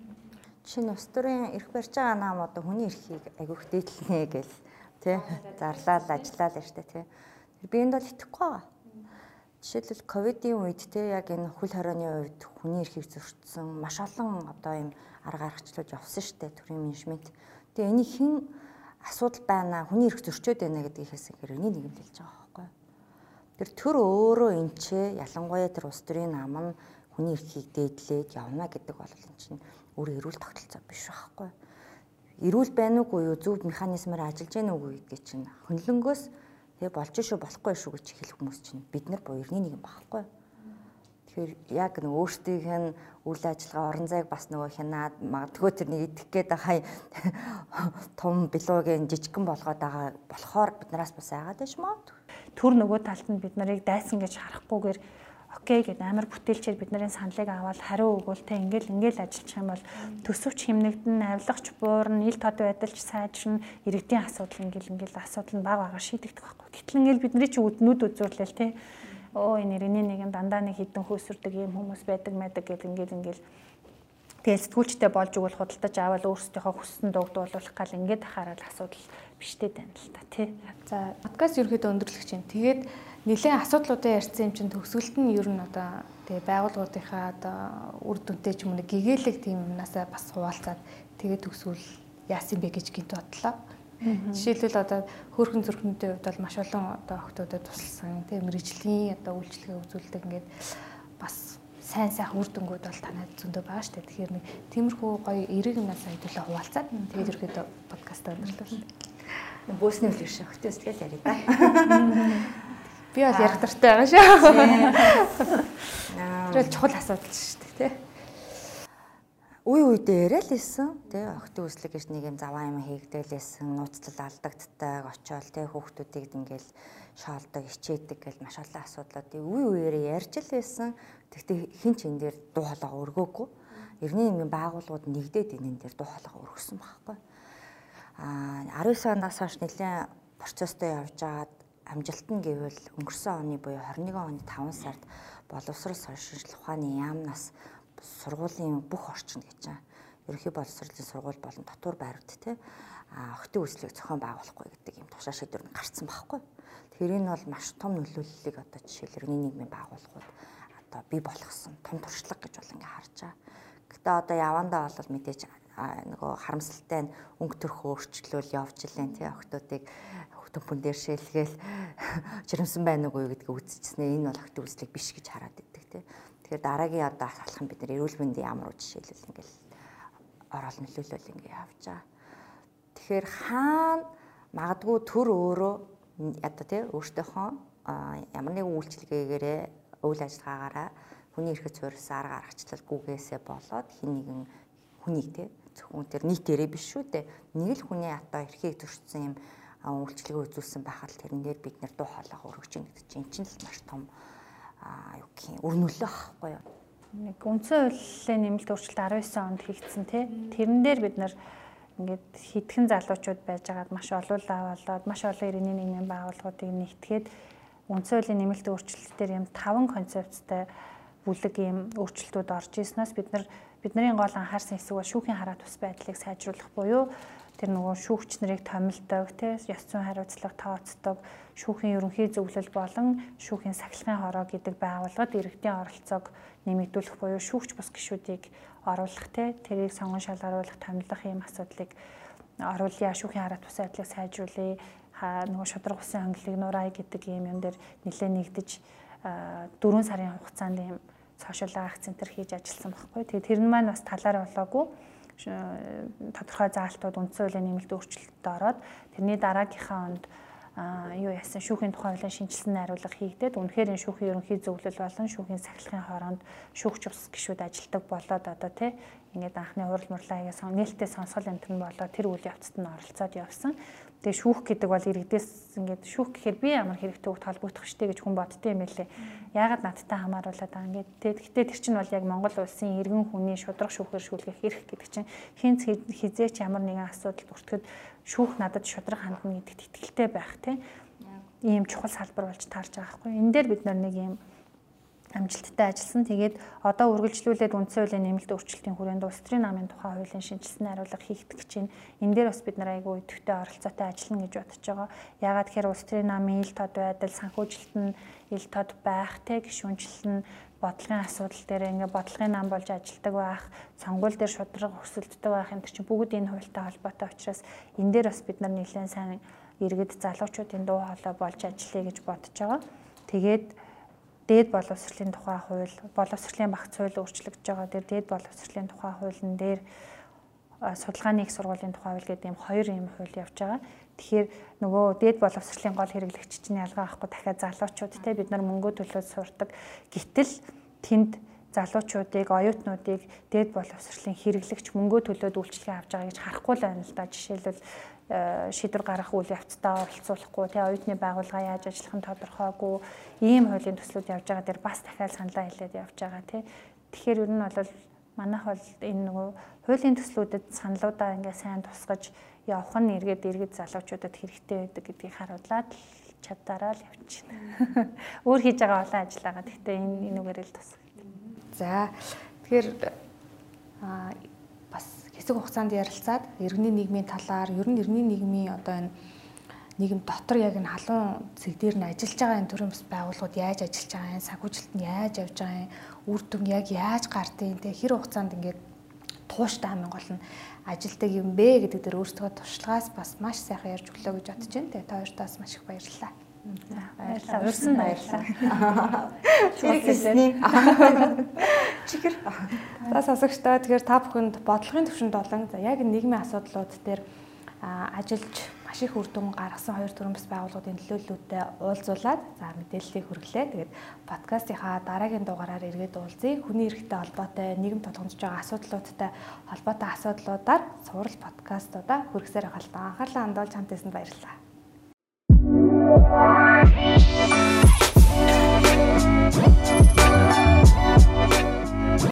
Нь ус төрийн эрх барьж байгаа нам одоо хүний эрхийг агиух дээдлэнэ гэл тий зарлал ажиллаа л штэ тий. Би энд бол итгэхгүй байгаа Жишээлбэл ковидын үед те яг энэ хөл хорионы үед хүний эрхийг зөрчсөн маш олон одоо юм арга аргачлууд явсан штэ төрийн менежмент. Тэгээ энийг хэн асуудал байна хүний эрх зөрчөөд байна гэдгийхээс хэрэг нэг юм хэлж байгаа байхгүй. Тэр төр өөрөө энчээ ялангуяа тэр улс төрийн нам нь хүний эрхийг дээдлээд явна гэдэг бол энэ чинь өөр эрүүл тогтолцоо биш байхгүй. Эрүүл байна уугүй юу зөв механизмаар ажиллаж байна уугүй гэдгийг чинь хөнлөнгөөс Тэгээ болж шүү болохгүй шүү гэж хэлэх хүмүүс чинь бид нар буурны нэг юм багхгүй. Тэгэхээр яг нэг өөртөөх нь үйл ажиллагаа орон зайг бас нөгөө хянаад магадгүй тэр нэг идэх гээд байгаа том билуугийн жижигхэн болгоод байгаа болохоор биднээс бас айгаад байж маа. Төр нөгөө талд нь бид нарыг дайсан гэж харахгүйгээр окей гэд амар бүтээлчээр бид нарын саналыг аваад хариу өгвөл те ингээл ингээл ажиллах юм бол төсөвч химнэгдэн авилгач буурна ил тод байдалч сайжрна иргэдийн асуудал ингээл ингээл асуудал нь баг бага шийдэгдэх байхгүй. Гэтэл ингээл бидний чи үднүүд үзүүлэл те оо энэ иргэний нэг юм дандаа нэг хідэн хөөсөрдөг юм хүмүүс байдаг мэдэг гэл ингээл ингээл тэгэл сэтгүүлчтэй болж өгвөл худалдаж аваад өөрсдийнхөө хүссэн дугдуулах гал ингээд хараад асуудал биштэй тань л та тий. За подкаст ерөөдөө өндөрлөх чинь тэгээд нэгэн асуудлуудаа ярьсан юм чинь төгсгөлт нь ер нь одоо тэгээ байгууллагуудынхаа одоо үр дүнтэй ч юм уу гэгээлэг тийм юмнасаа бас хуваалцаад тэгээ төгсвөл яасан бэ гэж гинт бодлоо. Жишээлбэл одоо хөөрхөн зүрхнүүдийн хувьд бол маш олон одоо охтуудад тусалсан тийм мэрэгжлийн одоо үйлчлэгээ үзүүлдэг ингээд бас сайн сайхан үр дүнгууд бол танад зөндөө байгаа шүү дээ. Тэгэхээр нэг тиймэрхүү гоё эерэг юмнаас хэдүүлээ хуваалцаад тэгээд ерөөдөө подкаст өндөрлөл. Бөөсний үлгэр шиг хөтөө сэтгэл яриа да. Би бол ярих дуртай байгаа шүү. Тэр чухал асуудал шүү дээ, тий. Үе үедээ яриад лээсэн, тий. Охтын үслэг гэж нэг юм заваа юм хийгдээлээсэн, нууцлал алдагддаг, очиол тий хүүхдүүдийг ингээл шаалдаг, хичээдэг гэл маш олон асуудлуудыг үе үеэрээ ярьж лээсэн. Тэгтээ хин ч энэ дээр дуу хоолой өргөөгүй. Иргэний нэгэн байгууллагууд нэгдээд энэ дээр дуу хоолой өргөсөн байхгүй. Аа 19 оноос хойш нэлээд процесстой явж байгаад амжилт нь гэвэл өнгөрсөн оны буюу 21 оны 5 сард боловсрол сонирхол ухааны яамнаас сургуулийн бүх орчин гэж байгаа. Ерөнхий боловсролын сургууль болон дотор байрууд те охтын үйлчлэгийг зохион байгуулахгүй гэдэг юм тушаа шийдвэр нь гарцсан байхгүй. Тэгэхээр энэ бол маш том нөлөөллийг одоо жишээлбэл иргэний нийгмийн байгууллагууд одоо бий болгосон том туршлага гэж бол ингээ харж байгаа. Гэтэ одоо явандаа бол мэдээж нөгөө харамсалтай нь өнгө төрх өөрчлөлөөл явж илэн тий охтуудыг төмпөн дээр шээлгээл жирэмсэн байна уу гэдгийг үзчихснээр энэ бол охид үзлэг биш гэж хараад идэг тий. Тэгэхээр дараагийн одоо алхах нь бид нар эрүүл мэндийн ямар жишээлбэл ингээл орол нөлөөлөл ингээ явж байгаа. Тэгэхээр хаана магадгүй төр өөрөө одоо тий өөртөөхөө ямар нэгэн үйлчлэгээрээ үйл ажиллагаагаараа хүний эрхөд суурьсан арга аргачлал гүгээсээ болоод хин нэгэн хүнийг тий зөвхөн тэр нийтээрээ биш шүү дээ. Нэг л хүний одоо эрхийг зөрчсөн юм үйлчлэгээ үзүүлсэн байхад тэрэн дээр бид нэр дуу хоолойгоо өргөж ийн гэдэг чинь чинь л маш том юу гэх юм өрнөлөө ахгүй юу. Нэг үндсэн хуулийн нэмэлт өөрчлөлт 19 онд хийгдсэн тий. Тэрэн дээр бид нар ингээд хитгэн залуучууд байж байгаад маш олуулаа болоод маш олон иргэний нийгмийн байгууллагуудыг нэгтгээд үндсэн хуулийн нэмэлт өөрчлөлтөөр юм таван концепттай бүлэг юм өөрчлөлтүүд орж ирснээс бид нар бидний гол анхаарсан хэсэг бол шүүхийн хараа тус байдлыг сайжруулах буюу тэр нөгөө шүүгч нарыг томилдог тий ёс зүйн хариуцлага тооцдог шүүхийн ерөнхий зөвлөл болон шүүхийн сахилгын хороо гэдэг байгууллагад иргэдийн оролцоог нэмэгдүүлэх буюу шүүгч бус гишүүдийг оруулах тий тэрийг сонгон шалгаруулах томилох ийм асуудлыг оруулъя. Шүүхийн хараа тус байдлыг сайжруулъя. Нөгөө шудраг усын хонглыг нураа гэдэг ийм юм дээр нэлээд нэгдэж 4 сарын хугацаанд ийм сошиал акц центр хийж ажилласан байхгүй. Тэгээ тэр нь маань бас талаар болоогүй тодорхой заалтууд үндсэн хуулийн нэмэлт өөрчлөлтөд ороод тэрний дараагийнхаа онд юу яасан шүүхийн тухай хуулийн шинжилсэн найруулга хийгдээд үнэхээр энэ шүүхийн ерөнхий зөвлөл болон шүүхийн сахилгын хооронд шүүгч ус гişүүд ажилдаг болоод одоо тий ингээд анхны хурал мурлаагаа сон нээлттэй сонсгол энэ төр болоод тэр үйл явцад нь оролцоод явсан. Тэгээ шүүх гэдэг бол иргэдээс ингээд шүүх гэхээр би ямар хэрэгтэй хөвгт холбогдох штэ гэж хүн боддтой юм байлээ. Яагаад надтай хамааруулаад байгаа ингээд тэгээ гэхдээ тэр чинь бол яг Монгол улсын иргэн хүний шудрах шүүхээр шүүлгэх эрх гэдэг чинь хинц хизээч ямар нэгэн асуудалд өртгөд шүүх надад шудрах хандна гэдэгт итгэлтэй байх тийм ийм чухал салбар болж таарж байгаа хгүй. Энэ дээр бид нэг ийм амжилттай ажилласан. Тэгээд одоо үргэлжлүүлээд үндсэн хуулийн нэмэлт өөрчлөлтийн хүрээнд улс төрийн намын тухай хуулийн шинжилсэн хариулга хийгдэх чинь энэ дээр бас бид нар айгүй идэвхтэй оролцоотой ажиллана гэж бодож байгаа. Яагаад тэгэхээр улс төрийн намын ил тод байдал, санхүүжилт нь ил тод байх, тэг гişүнжил нь бодлогын асуудал дээр ингээ бодлогын нам болж ажилладаг байх, сонгуул дээр шудраг өрсөлддөг байх энэ чинь бүгд энэ хуультай холбоотой учраас энэ дээр бас бид нар нэлээд сайн иргэд залуучуудын дуу хоолой болж ажиллая гэж бодож байгаа. Тэгээд дээд боловсролын тухай хууль, боловсролын багц хууль өөрчлөгдөж байгаа. Тэр дээд боловсролын тухай хуулийн дээр судалгааны их сургуулийн тухай хууль гэдэг юм хоёр юм хууль явж байгаа. Тэгэхээр нөгөө дээд боловсролын гол хэрэглэгч чинь ялгаа авахгүй дахиад залуучууд те бид нар мөнгө төлөөд сурдаг. Гэтэл тэнд залуучуудыг, оюутнуудыг дээд боловсролын хэрэглэгч мөнгө төлөөд үйлчлэгээ авч байгаа гэж харахгүй л байна л да. Жишээлбэл шийдвэр гаргах үйл явцдаа оролцуулахгүй тий оюутны байгууллага яаж ажиллах нь тодорхойгүй ийм хуулийн төслүүд явж байгаа дээр бас дахиад саналаа хэлээд явж байгаа тий тэгэхээр ер нь бол манайх бол энэ нөгөө хуулийн төслүүдэд саналуудаа ингээ сайн тусгаж явах нь эргээд иргэд залуучуудад хэрэгтэй байдаг гэдгийг харуулад чаддаараа л явчихна. Өөр хийж байгаа олон ажил байгаа. Гэхдээ энэ энүүгээр л тусах. За тэгэхээр а хэсэг хугацаанд ярилцаад иргэний нийгмийн талаар ер нь иргэний нийгмийн одоо энэ нийгэм дотор яг энэ халуун зэг дээр нь ажиллаж байгаа энэ төрлийн байгууллагууд яаж ажиллаж байгаа юм санхүүжилт нь яаж явж байгаа юм үр дүн яг яаж гардыг те хэр хугацаанд ингээд тууштай хамгийн гол нь ажилдаг юм бэ гэдэг дээр өөрсдөө туршлагаас бас маш сайхан ярьж өглөө гэж бодож байна. Тэгээ та хоёртаас маш их баярлалаа. Баярлалаа. Урьсан баярлалаа. Зэрэг хэлсний. Чихэр. За сонсогчдоо тэгэхээр та бүхэнд бодлогын төвшөнд болон за яг нийгмийн асуудлууд дээр ажиллаж маш их үр дүн гаргасан хоёр төрөмс байгууллагын төлөөллүүдтэй уулзуулад за мэдээллийг хүргэлээ. Тэгээд подкастынхаа дараагийн дугаараар эргээд уулзъя. Хүний эрхтэй холбоотой нийгэм тулгамдж байгаа асуудлуудтай холбоотой асуудлуудаар сурал подкастуудаа хүргэсээр хальтаа анхаарлаа хандуулж хамт байсан баярлалаа.